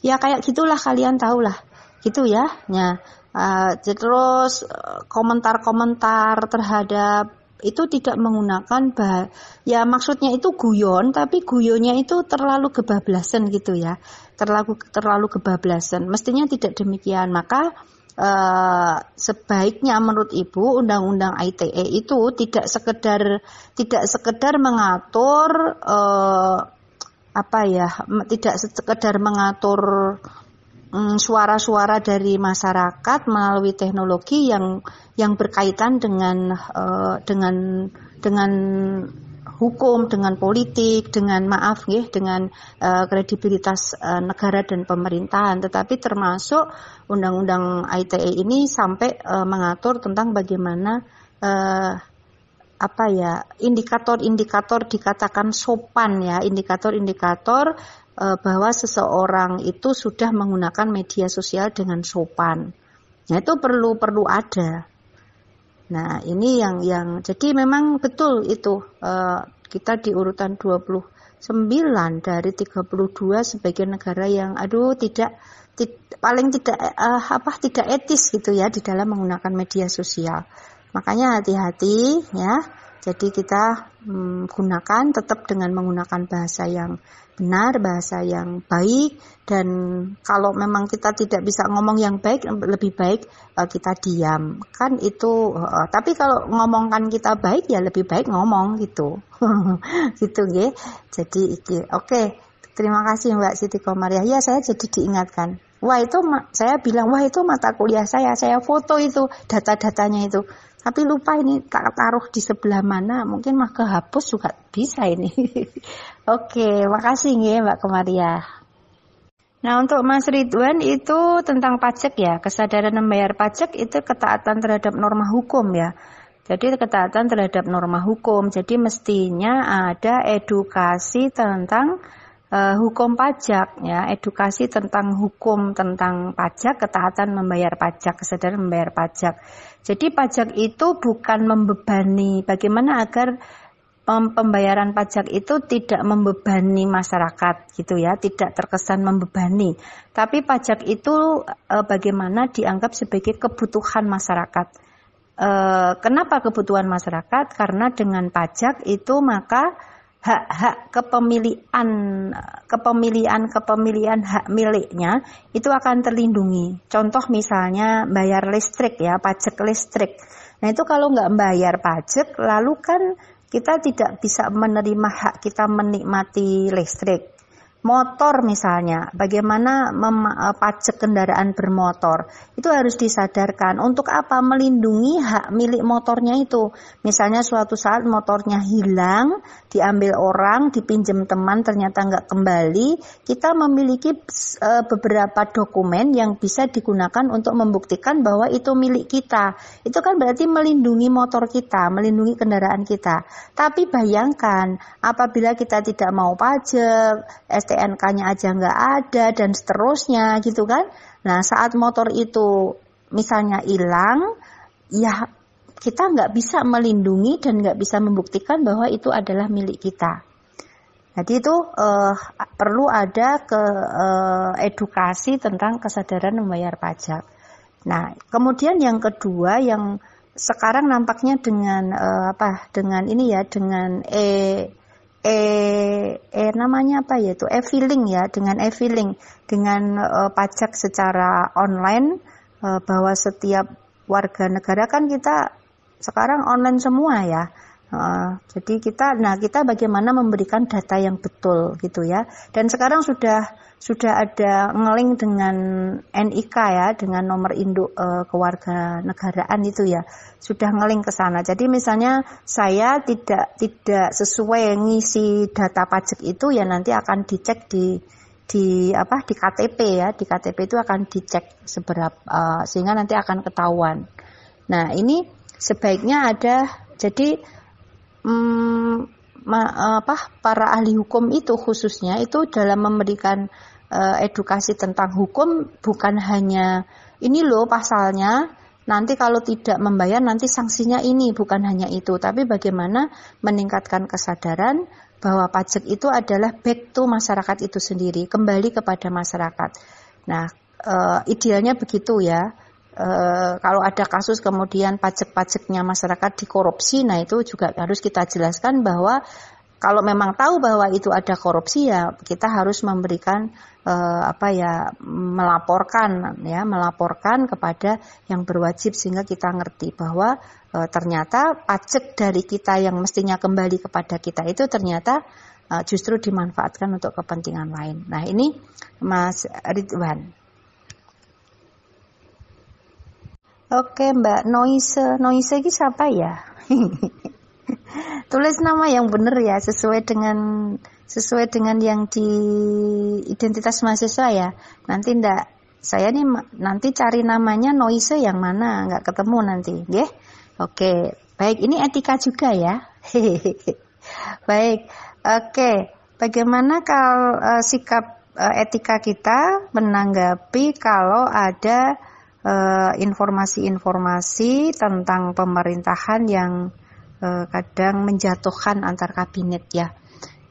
ya kayak gitulah kalian tahulah. Gitu ya. Ya, uh, terus eh, komentar-komentar terhadap itu tidak menggunakan bah ya maksudnya itu guyon tapi guyonnya itu terlalu kebablasan gitu ya. Terlalu terlalu kebablasan. Mestinya tidak demikian. Maka Uh, sebaiknya menurut ibu undang-undang ITE itu tidak sekedar tidak sekedar mengatur apa ya tidak sekedar mengatur Mm, suara-suara dari masyarakat melalui teknologi yang yang berkaitan dengan uh, dengan dengan hukum, dengan politik, dengan maaf ya, dengan uh, kredibilitas uh, negara dan pemerintahan, tetapi termasuk undang-undang ITE ini sampai uh, mengatur tentang bagaimana uh, apa ya indikator-indikator dikatakan sopan ya indikator-indikator e, bahwa seseorang itu sudah menggunakan media sosial dengan sopan. Nah itu perlu perlu ada. Nah ini yang yang jadi memang betul itu e, kita di urutan 29 dari 32 sebagai negara yang aduh tidak paling tidak uh, apa tidak etis gitu ya di dalam menggunakan media sosial. Makanya hati-hati ya. Jadi kita hmm, gunakan tetap dengan menggunakan bahasa yang benar, bahasa yang baik dan kalau memang kita tidak bisa ngomong yang baik lebih baik uh, kita diam. Kan itu uh, tapi kalau ngomongkan kita baik ya lebih baik ngomong gitu. gitu ya. Jadi oke. Okay. Terima kasih Mbak Siti Komaria. Ya saya jadi diingatkan. Wah itu saya bilang wah itu mata kuliah saya. Saya foto itu data-datanya itu. Tapi lupa ini tak taruh di sebelah mana, mungkin mah kehapus juga bisa ini. Oke, makasih nih Mbak Kemaria. Nah untuk Mas Ridwan itu tentang pajak ya, kesadaran membayar pajak itu ketaatan terhadap norma hukum ya. Jadi ketaatan terhadap norma hukum, jadi mestinya ada edukasi tentang uh, hukum pajak ya, edukasi tentang hukum tentang pajak, ketaatan membayar pajak, kesadaran membayar pajak. Jadi pajak itu bukan membebani, bagaimana agar pembayaran pajak itu tidak membebani masyarakat gitu ya, tidak terkesan membebani. Tapi pajak itu e, bagaimana dianggap sebagai kebutuhan masyarakat. E, kenapa kebutuhan masyarakat? Karena dengan pajak itu maka hak-hak kepemilian kepemilian kepemilian hak miliknya itu akan terlindungi. Contoh misalnya bayar listrik ya, pajak listrik. Nah itu kalau nggak bayar pajak, lalu kan kita tidak bisa menerima hak kita menikmati listrik motor misalnya, bagaimana e, pajak kendaraan bermotor, itu harus disadarkan. Untuk apa? Melindungi hak milik motornya itu. Misalnya suatu saat motornya hilang, diambil orang, dipinjam teman, ternyata nggak kembali, kita memiliki uh, beberapa dokumen yang bisa digunakan untuk membuktikan bahwa itu milik kita. Itu kan berarti melindungi motor kita, melindungi kendaraan kita. Tapi bayangkan, apabila kita tidak mau pajak, STNK-nya aja nggak ada dan seterusnya gitu kan. Nah saat motor itu misalnya hilang, ya kita nggak bisa melindungi dan nggak bisa membuktikan bahwa itu adalah milik kita. Jadi itu uh, perlu ada ke uh, edukasi tentang kesadaran membayar pajak. Nah, kemudian yang kedua yang sekarang nampaknya dengan uh, apa? Dengan ini ya, dengan e e, e namanya apa ya itu? E-filing ya dengan e-filing dengan uh, pajak secara online uh, bahwa setiap warga negara kan kita sekarang online semua ya. Uh, jadi kita, nah kita bagaimana memberikan data yang betul gitu ya. Dan sekarang sudah sudah ada ngeling dengan NIK ya, dengan nomor induk uh, keluarga negaraan itu ya, sudah ngeling ke sana. Jadi misalnya saya tidak tidak sesuai ngisi data pajak itu ya nanti akan dicek di di apa di KTP ya, di KTP itu akan dicek seberapa uh, sehingga nanti akan ketahuan. Nah ini sebaiknya ada jadi hmm, ma, apa para ahli hukum itu khususnya itu dalam memberikan uh, edukasi tentang hukum bukan hanya ini loh pasalnya nanti kalau tidak membayar nanti sanksinya ini bukan hanya itu. Tapi bagaimana meningkatkan kesadaran bahwa pajak itu adalah back to masyarakat itu sendiri kembali kepada masyarakat. Nah uh, idealnya begitu ya. E, kalau ada kasus kemudian pajak-pajaknya masyarakat dikorupsi, nah itu juga harus kita jelaskan bahwa kalau memang tahu bahwa itu ada korupsi ya kita harus memberikan e, apa ya melaporkan ya melaporkan kepada yang berwajib sehingga kita ngerti bahwa e, ternyata pajak dari kita yang mestinya kembali kepada kita itu ternyata e, justru dimanfaatkan untuk kepentingan lain. Nah ini Mas Ridwan. Oke Mbak Noise, Noise ini siapa ya? Tulis nama yang benar ya, sesuai dengan sesuai dengan yang di identitas mahasiswa ya. Nanti ndak saya nih nanti cari namanya Noise yang mana, nggak ketemu nanti, ya? Oke, Baik, ini etika juga ya. Baik, oke. Bagaimana kalau uh, sikap uh, etika kita menanggapi kalau ada informasi-informasi uh, tentang pemerintahan yang uh, kadang menjatuhkan antar kabinet ya.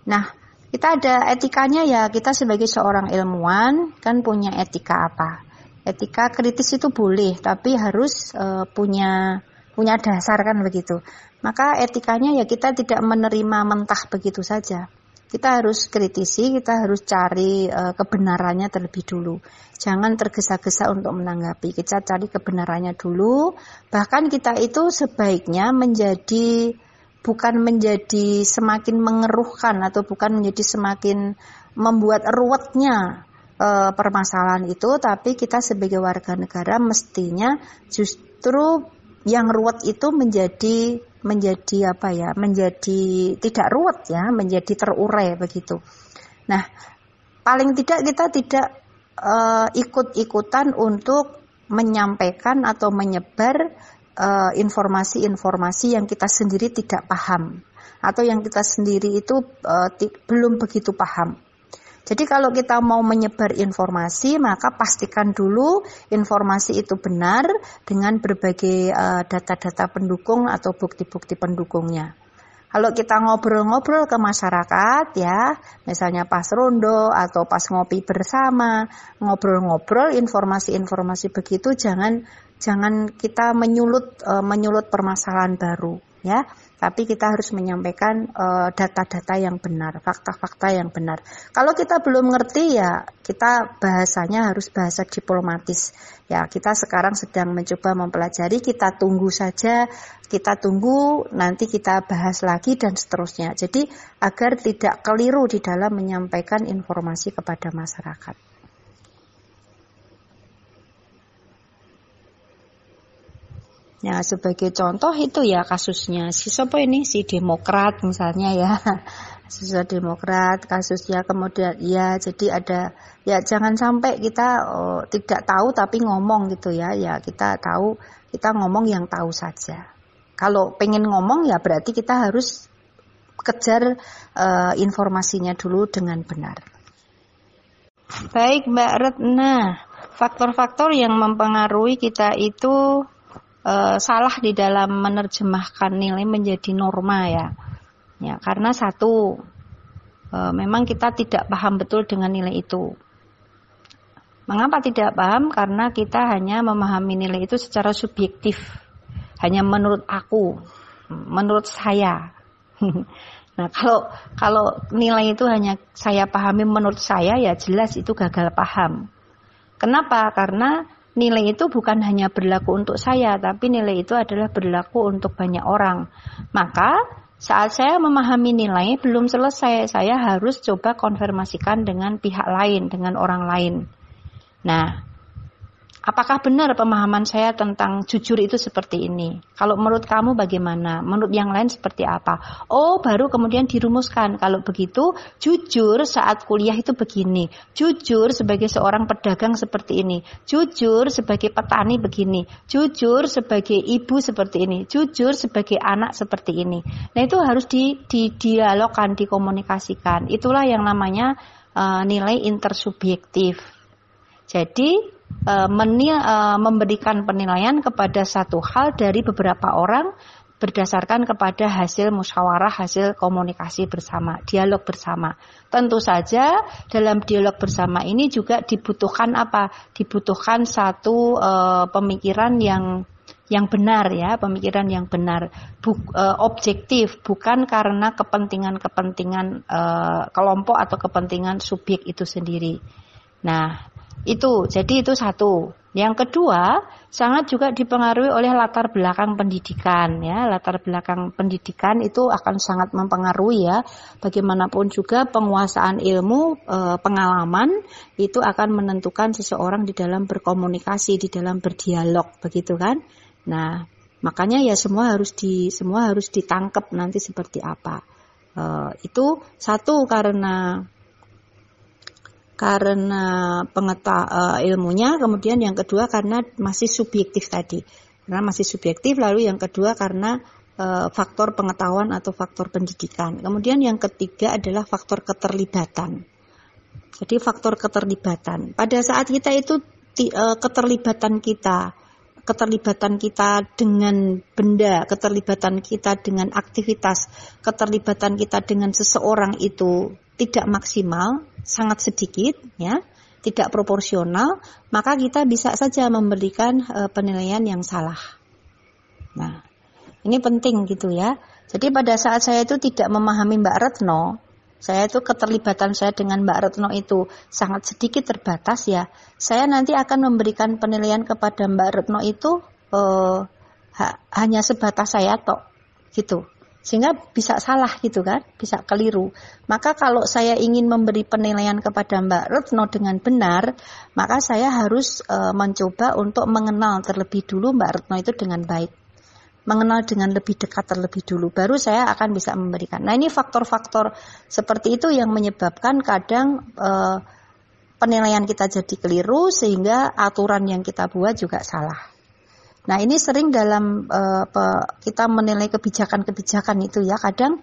Nah, kita ada etikanya ya, kita sebagai seorang ilmuwan kan punya etika apa? Etika kritis itu boleh, tapi harus uh, punya punya dasar kan begitu. Maka etikanya ya kita tidak menerima mentah begitu saja. Kita harus kritisi, kita harus cari uh, kebenarannya terlebih dulu. Jangan tergesa-gesa untuk menanggapi. Kita cari kebenarannya dulu. Bahkan kita itu sebaiknya menjadi bukan menjadi semakin mengeruhkan atau bukan menjadi semakin membuat ruwetnya e, permasalahan itu, tapi kita sebagai warga negara mestinya justru yang ruwet itu menjadi menjadi apa ya, menjadi tidak ruwet ya, menjadi terurai begitu. Nah, paling tidak kita tidak e, ikut-ikutan untuk menyampaikan atau menyebar Eh, informasi-informasi uh, yang kita sendiri tidak paham atau yang kita sendiri itu uh, belum begitu paham. Jadi kalau kita mau menyebar informasi, maka pastikan dulu informasi itu benar dengan berbagai eh, data-data pendukung atau bukti-bukti pendukungnya. Kalau kita ngobrol-ngobrol ke masyarakat ya, misalnya pas rondo atau pas ngopi bersama, ngobrol-ngobrol informasi-informasi begitu jangan jangan kita menyulut uh, menyulut permasalahan baru ya tapi kita harus menyampaikan eh, data-data uh, yang benar fakta-fakta yang benar. Kalau kita belum ngerti ya kita bahasanya harus bahasa diplomatis. Ya kita sekarang sedang mencoba mempelajari kita tunggu saja kita tunggu nanti kita bahas lagi dan seterusnya. Jadi agar tidak keliru di dalam menyampaikan informasi kepada masyarakat Ya sebagai contoh itu ya kasusnya si siapa ini? Si Demokrat misalnya ya. Siswa Demokrat kasusnya kemudian ya jadi ada ya jangan sampai kita oh, tidak tahu tapi ngomong gitu ya. Ya kita tahu kita ngomong yang tahu saja. Kalau pengen ngomong ya berarti kita harus kejar uh, informasinya dulu dengan benar. Baik Mbak Retna. Faktor-faktor yang mempengaruhi kita itu uh, salah di dalam menerjemahkan nilai menjadi norma ya. Ya, karena satu uh, memang kita tidak paham betul dengan nilai itu. Mengapa tidak paham? Karena kita hanya memahami nilai itu secara subjektif. Hanya menurut aku, menurut saya. nah, kalau kalau nilai itu hanya saya pahami menurut saya ya jelas itu gagal paham. Kenapa? Karena nilai itu bukan hanya berlaku untuk saya, tapi nilai itu adalah berlaku untuk banyak orang. Maka saat saya memahami nilai belum selesai, saya harus coba konfirmasikan dengan pihak lain, dengan orang lain. Nah, Apakah benar pemahaman saya tentang jujur itu seperti ini? Kalau menurut kamu bagaimana? Menurut yang lain seperti apa? Oh, baru kemudian dirumuskan. Kalau begitu, jujur saat kuliah itu begini. Jujur sebagai seorang pedagang seperti ini. Jujur sebagai petani begini. Jujur sebagai ibu seperti ini. Jujur sebagai anak seperti ini. Nah, itu harus di, di dialogkan, dikomunikasikan. Itulah yang namanya uh, nilai intersubjektif. Jadi menil, e, memberikan penilaian kepada satu hal dari beberapa orang berdasarkan kepada hasil musyawarah, hasil komunikasi bersama, dialog bersama. Tentu saja dalam dialog bersama ini juga dibutuhkan apa? Dibutuhkan satu e, pemikiran yang yang benar ya, pemikiran yang benar, Buk, e, objektif, bukan karena kepentingan-kepentingan e, kelompok atau kepentingan subjek itu sendiri. Nah, itu, jadi itu satu. Yang kedua, sangat juga dipengaruhi oleh latar belakang pendidikan ya. Latar belakang pendidikan itu akan sangat mempengaruhi ya. Bagaimanapun juga penguasaan ilmu, e, pengalaman itu akan menentukan seseorang di dalam berkomunikasi, di dalam berdialog, begitu kan? Nah, makanya ya semua harus di semua harus ditangkap nanti seperti apa. E, itu satu karena karena pengeta uh, ilmunya, kemudian yang kedua karena masih subjektif tadi. Karena masih subjektif, lalu yang kedua karena uh, faktor pengetahuan atau faktor pendidikan. Kemudian yang ketiga adalah faktor keterlibatan. Jadi faktor keterlibatan. Pada saat kita itu uh, keterlibatan kita keterlibatan kita dengan benda, keterlibatan kita dengan aktivitas, keterlibatan kita dengan seseorang itu tidak maksimal, sangat sedikit, ya, tidak proporsional, maka kita bisa saja memberikan e, penilaian yang salah. Nah, ini penting gitu ya. Jadi pada saat saya itu tidak memahami Mbak Retno, saya itu keterlibatan saya dengan Mbak Retno itu sangat sedikit terbatas ya. Saya nanti akan memberikan penilaian kepada Mbak Retno itu uh, ha, hanya sebatas saya tok gitu. Sehingga bisa salah gitu kan, bisa keliru. Maka kalau saya ingin memberi penilaian kepada Mbak Retno dengan benar, maka saya harus uh, mencoba untuk mengenal terlebih dulu Mbak Retno itu dengan baik mengenal dengan lebih dekat terlebih dulu, baru saya akan bisa memberikan. Nah ini faktor-faktor seperti itu yang menyebabkan kadang uh, penilaian kita jadi keliru sehingga aturan yang kita buat juga salah. Nah ini sering dalam uh, kita menilai kebijakan-kebijakan itu ya. Kadang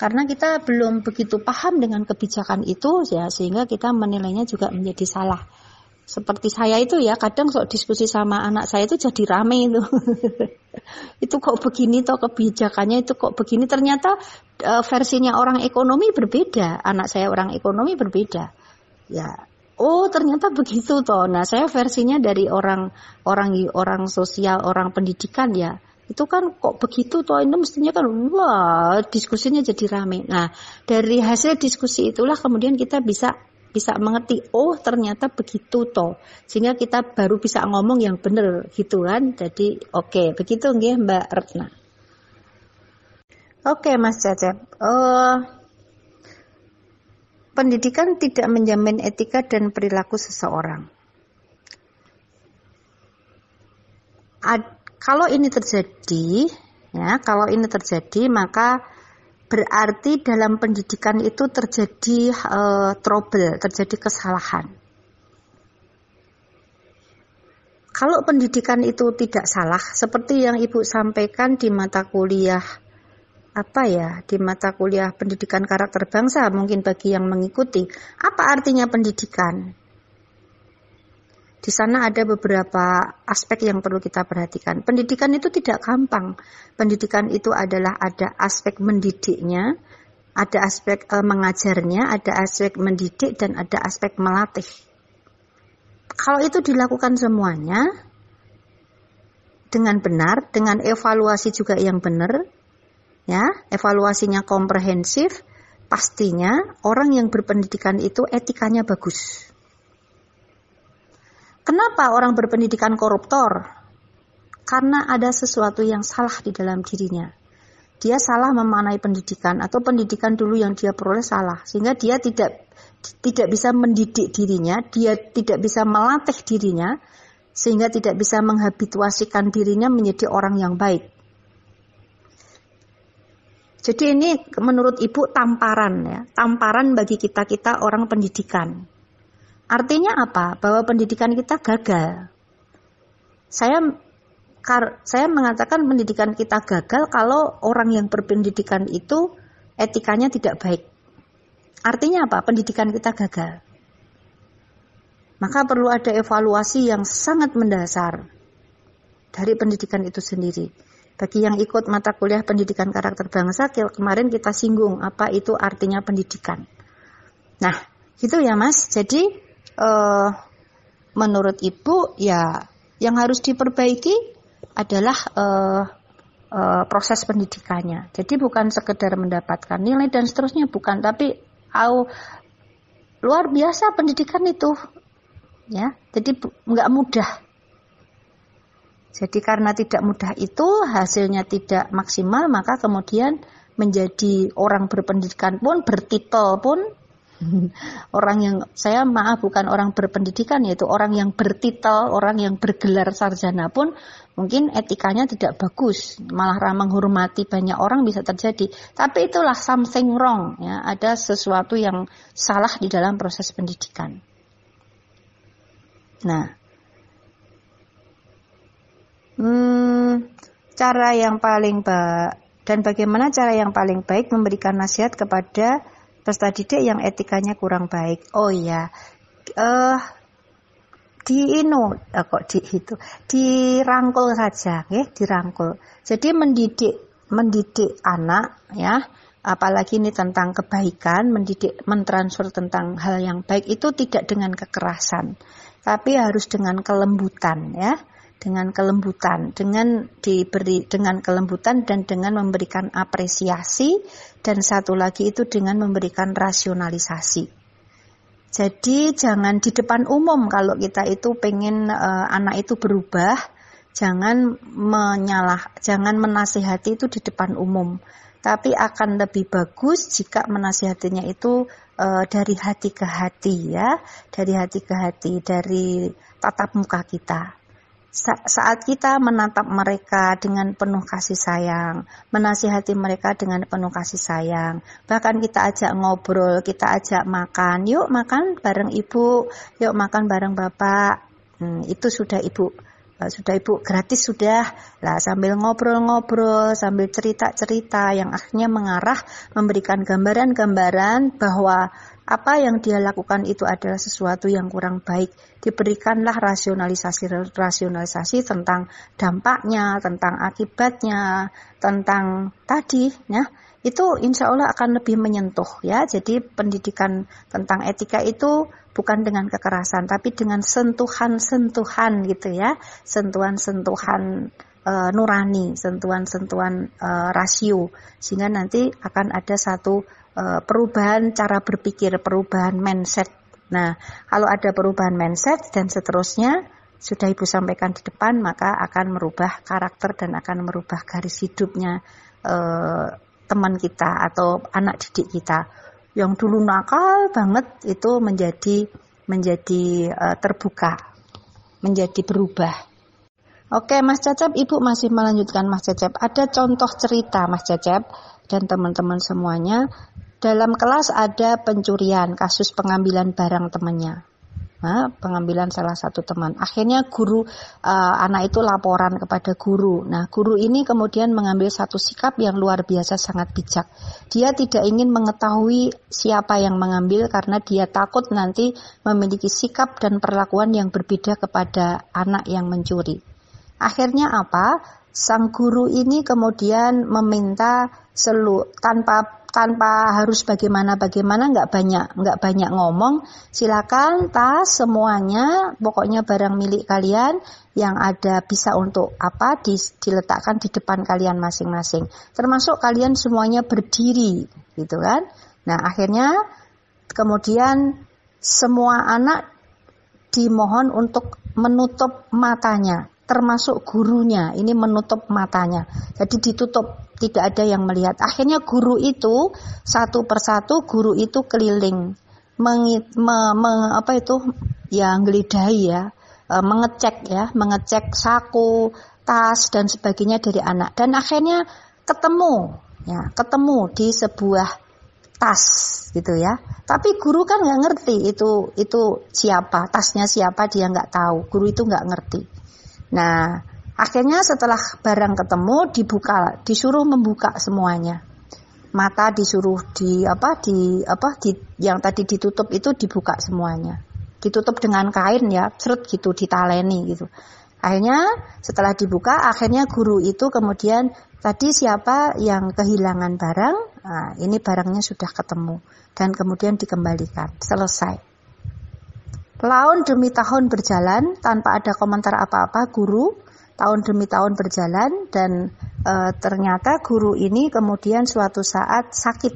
karena kita belum begitu paham dengan kebijakan itu ya sehingga kita menilainya juga menjadi salah. Seperti saya itu ya kadang sok diskusi sama anak saya itu jadi rame itu. Itu kok begini toh kebijakannya itu kok begini. Ternyata e, versinya orang ekonomi berbeda anak saya orang ekonomi berbeda. Ya oh ternyata begitu toh. Nah saya versinya dari orang orang orang sosial orang pendidikan ya. Itu kan kok begitu toh? Ini mestinya kan wah diskusinya jadi rame. Nah dari hasil diskusi itulah kemudian kita bisa bisa mengerti oh ternyata begitu toh. Sehingga kita baru bisa ngomong yang benar gitu kan. Jadi oke okay, begitu nggih Mbak Retna. Oke okay, Mas Cecep. Uh, pendidikan tidak menjamin etika dan perilaku seseorang Ad, kalau ini terjadi ya kalau ini terjadi maka berarti dalam pendidikan itu terjadi uh, trouble, terjadi kesalahan. Kalau pendidikan itu tidak salah, seperti yang Ibu sampaikan di mata kuliah apa ya, di mata kuliah pendidikan karakter bangsa mungkin bagi yang mengikuti, apa artinya pendidikan? Di sana ada beberapa aspek yang perlu kita perhatikan. Pendidikan itu tidak gampang. Pendidikan itu adalah ada aspek mendidiknya, ada aspek e, mengajarnya, ada aspek mendidik dan ada aspek melatih. Kalau itu dilakukan semuanya dengan benar, dengan evaluasi juga yang benar, ya, evaluasinya komprehensif, pastinya orang yang berpendidikan itu etikanya bagus. Kenapa orang berpendidikan koruptor? Karena ada sesuatu yang salah di dalam dirinya. Dia salah memanai pendidikan atau pendidikan dulu yang dia peroleh salah sehingga dia tidak tidak bisa mendidik dirinya, dia tidak bisa melatih dirinya sehingga tidak bisa menghabituasikan dirinya menjadi orang yang baik. Jadi ini menurut Ibu tamparan ya, tamparan bagi kita-kita orang pendidikan. Artinya apa? Bahwa pendidikan kita gagal. Saya saya mengatakan pendidikan kita gagal kalau orang yang berpendidikan itu etikanya tidak baik. Artinya apa? Pendidikan kita gagal. Maka perlu ada evaluasi yang sangat mendasar dari pendidikan itu sendiri. Bagi yang ikut mata kuliah pendidikan karakter bangsa, kemarin kita singgung apa itu artinya pendidikan. Nah, gitu ya Mas. Jadi uh, menurut ibu ya yang harus diperbaiki adalah uh, uh, proses pendidikannya. Jadi bukan sekedar mendapatkan nilai dan seterusnya bukan, tapi au, luar biasa pendidikan itu, ya. Jadi nggak mudah. Jadi karena tidak mudah itu hasilnya tidak maksimal maka kemudian menjadi orang berpendidikan pun bertitel pun orang yang saya maaf bukan orang berpendidikan yaitu orang yang bertitel, orang yang bergelar sarjana pun mungkin etikanya tidak bagus, malah ramah menghormati banyak orang bisa terjadi. Tapi itulah something wrong ya, ada sesuatu yang salah di dalam proses pendidikan. Nah, hmm, cara yang paling dan bagaimana cara yang paling baik memberikan nasihat kepada peserta didik yang etikanya kurang baik. Oh iya, uh, di inu uh, kok di itu dirangkul saja, ya, dirangkul. Jadi mendidik mendidik anak ya apalagi ini tentang kebaikan, mendidik, mentransfer tentang hal yang baik itu tidak dengan kekerasan, tapi harus dengan kelembutan ya, dengan kelembutan, dengan diberi dengan kelembutan dan dengan memberikan apresiasi dan satu lagi itu dengan memberikan rasionalisasi. Jadi jangan di depan umum kalau kita itu pengen uh, anak itu berubah, jangan menyalah, jangan menasihati itu di depan umum tapi akan lebih bagus jika menasihatinya itu e, dari hati ke hati ya, dari hati ke hati, dari tatap muka kita. Sa saat kita menatap mereka dengan penuh kasih sayang, menasihati mereka dengan penuh kasih sayang, bahkan kita ajak ngobrol, kita ajak makan, yuk makan bareng ibu, yuk makan bareng bapak, hmm, itu sudah ibu Eh, sudah ibu gratis sudah. Lah sambil ngobrol-ngobrol sambil cerita-cerita yang akhirnya mengarah memberikan gambaran-gambaran bahwa apa yang dia lakukan itu adalah sesuatu yang kurang baik. Diberikanlah rasionalisasi-rasionalisasi tentang dampaknya tentang akibatnya tentang tadi ya itu insya Allah akan lebih menyentuh ya. Jadi pendidikan tentang etika itu bukan dengan kekerasan tapi dengan sentuhan-sentuhan gitu ya. Sentuhan-sentuhan e, nurani sentuhan-sentuhan e, rasio. Sehingga nanti akan ada satu perubahan cara berpikir perubahan mindset nah kalau ada perubahan mindset dan seterusnya sudah ibu sampaikan di depan maka akan merubah karakter dan akan merubah garis hidupnya e, teman kita atau anak didik kita yang dulu nakal banget itu menjadi menjadi uh, terbuka, menjadi berubah. Oke, Mas Cecep, Ibu masih melanjutkan Mas Cecep. Ada contoh cerita Mas Cecep dan teman-teman semuanya. Dalam kelas ada pencurian, kasus pengambilan barang temannya nah, pengambilan salah satu teman. Akhirnya guru uh, anak itu laporan kepada guru. Nah, guru ini kemudian mengambil satu sikap yang luar biasa sangat bijak. Dia tidak ingin mengetahui siapa yang mengambil karena dia takut nanti memiliki sikap dan perlakuan yang berbeda kepada anak yang mencuri. Akhirnya apa? Sang guru ini kemudian meminta selu tanpa tanpa harus bagaimana bagaimana nggak banyak nggak banyak ngomong silakan tas semuanya pokoknya barang milik kalian yang ada bisa untuk apa di, diletakkan di depan kalian masing-masing. Termasuk kalian semuanya berdiri gitu kan? Nah akhirnya kemudian semua anak dimohon untuk menutup matanya termasuk gurunya ini menutup matanya jadi ditutup tidak ada yang melihat. Akhirnya guru itu satu persatu guru itu keliling mengit, me, me, apa itu ya gelidahi ya, e, mengecek ya, mengecek saku, tas dan sebagainya dari anak dan akhirnya ketemu ya, ketemu di sebuah tas gitu ya. Tapi guru kan nggak ngerti itu itu siapa, tasnya siapa dia nggak tahu. Guru itu nggak ngerti. Nah, Akhirnya setelah barang ketemu dibuka, disuruh membuka semuanya. Mata disuruh di apa di apa di yang tadi ditutup itu dibuka semuanya. Ditutup dengan kain ya, seret gitu ditaleni gitu. Akhirnya setelah dibuka, akhirnya guru itu kemudian tadi siapa yang kehilangan barang, nah, ini barangnya sudah ketemu dan kemudian dikembalikan. Selesai. Tahun demi tahun berjalan tanpa ada komentar apa-apa, guru tahun demi tahun berjalan dan e, ternyata guru ini kemudian suatu saat sakit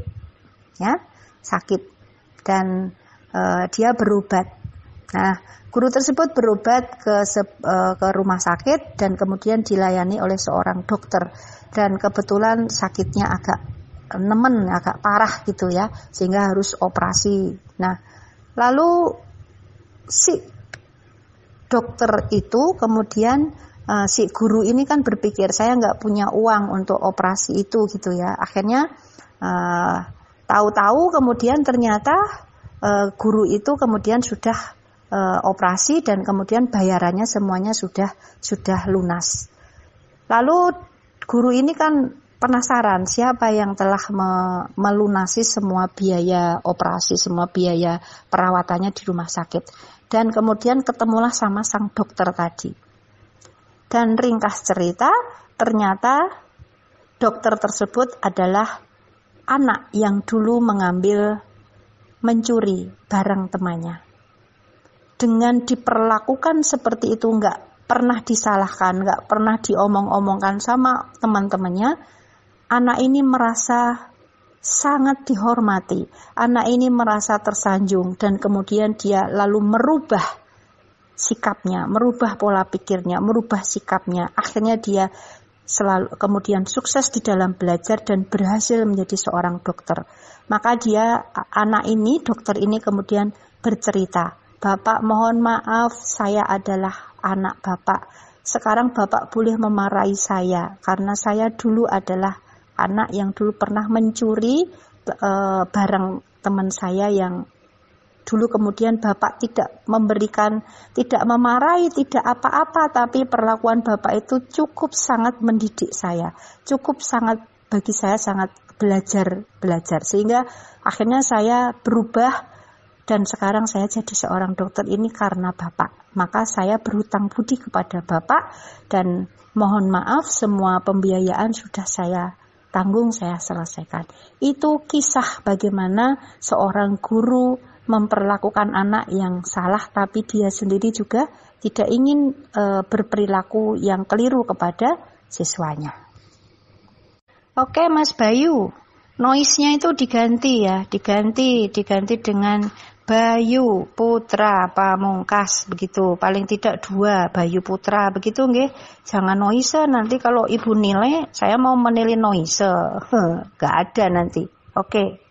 ya sakit dan e, dia berobat. Nah guru tersebut berobat ke e, ke rumah sakit dan kemudian dilayani oleh seorang dokter dan kebetulan sakitnya agak nemen agak parah gitu ya sehingga harus operasi. Nah lalu si dokter itu kemudian uh, si guru ini kan berpikir saya nggak punya uang untuk operasi itu gitu ya akhirnya uh, tahu-tahu kemudian ternyata uh, guru itu kemudian sudah uh, operasi dan kemudian bayarannya semuanya sudah sudah lunas lalu guru ini kan penasaran siapa yang telah me melunasi semua biaya operasi, semua biaya perawatannya di rumah sakit. Dan kemudian ketemulah sama sang dokter tadi. Dan ringkas cerita, ternyata dokter tersebut adalah anak yang dulu mengambil mencuri barang temannya. Dengan diperlakukan seperti itu nggak pernah disalahkan, nggak pernah diomong-omongkan sama teman-temannya, anak ini merasa sangat dihormati. Anak ini merasa tersanjung dan kemudian dia lalu merubah sikapnya, merubah pola pikirnya, merubah sikapnya. Akhirnya dia selalu kemudian sukses di dalam belajar dan berhasil menjadi seorang dokter. Maka dia anak ini, dokter ini kemudian bercerita, "Bapak, mohon maaf, saya adalah anak Bapak. Sekarang Bapak boleh memarahi saya karena saya dulu adalah anak yang dulu pernah mencuri uh, barang teman saya yang dulu kemudian bapak tidak memberikan, tidak memarahi, tidak apa-apa, tapi perlakuan bapak itu cukup sangat mendidik saya, cukup sangat bagi saya sangat belajar belajar sehingga akhirnya saya berubah dan sekarang saya jadi seorang dokter ini karena bapak. Maka saya berhutang budi kepada bapak dan mohon maaf semua pembiayaan sudah saya tanggung saya selesaikan. Itu kisah bagaimana seorang guru memperlakukan anak yang salah tapi dia sendiri juga tidak ingin e, berperilaku yang keliru kepada siswanya. Oke Mas Bayu, noise-nya itu diganti ya, diganti, diganti dengan Bayu Putra Pamungkas begitu. Paling tidak dua Bayu Putra. Begitu nggih? Jangan noise nanti kalau ibu nilai saya mau menilai noise. Gak ada nanti. Oke.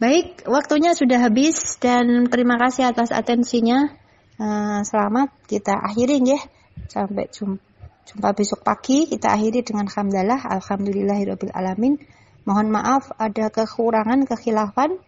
Baik waktunya sudah habis dan terima kasih atas atensinya. Uh, selamat kita akhiri nggih? Sampai jumpa jumpa besok pagi. Kita akhiri dengan hamdalah alhamdulillahirabbil alamin. Mohon maaf ada kekurangan kekhilafan. Eh,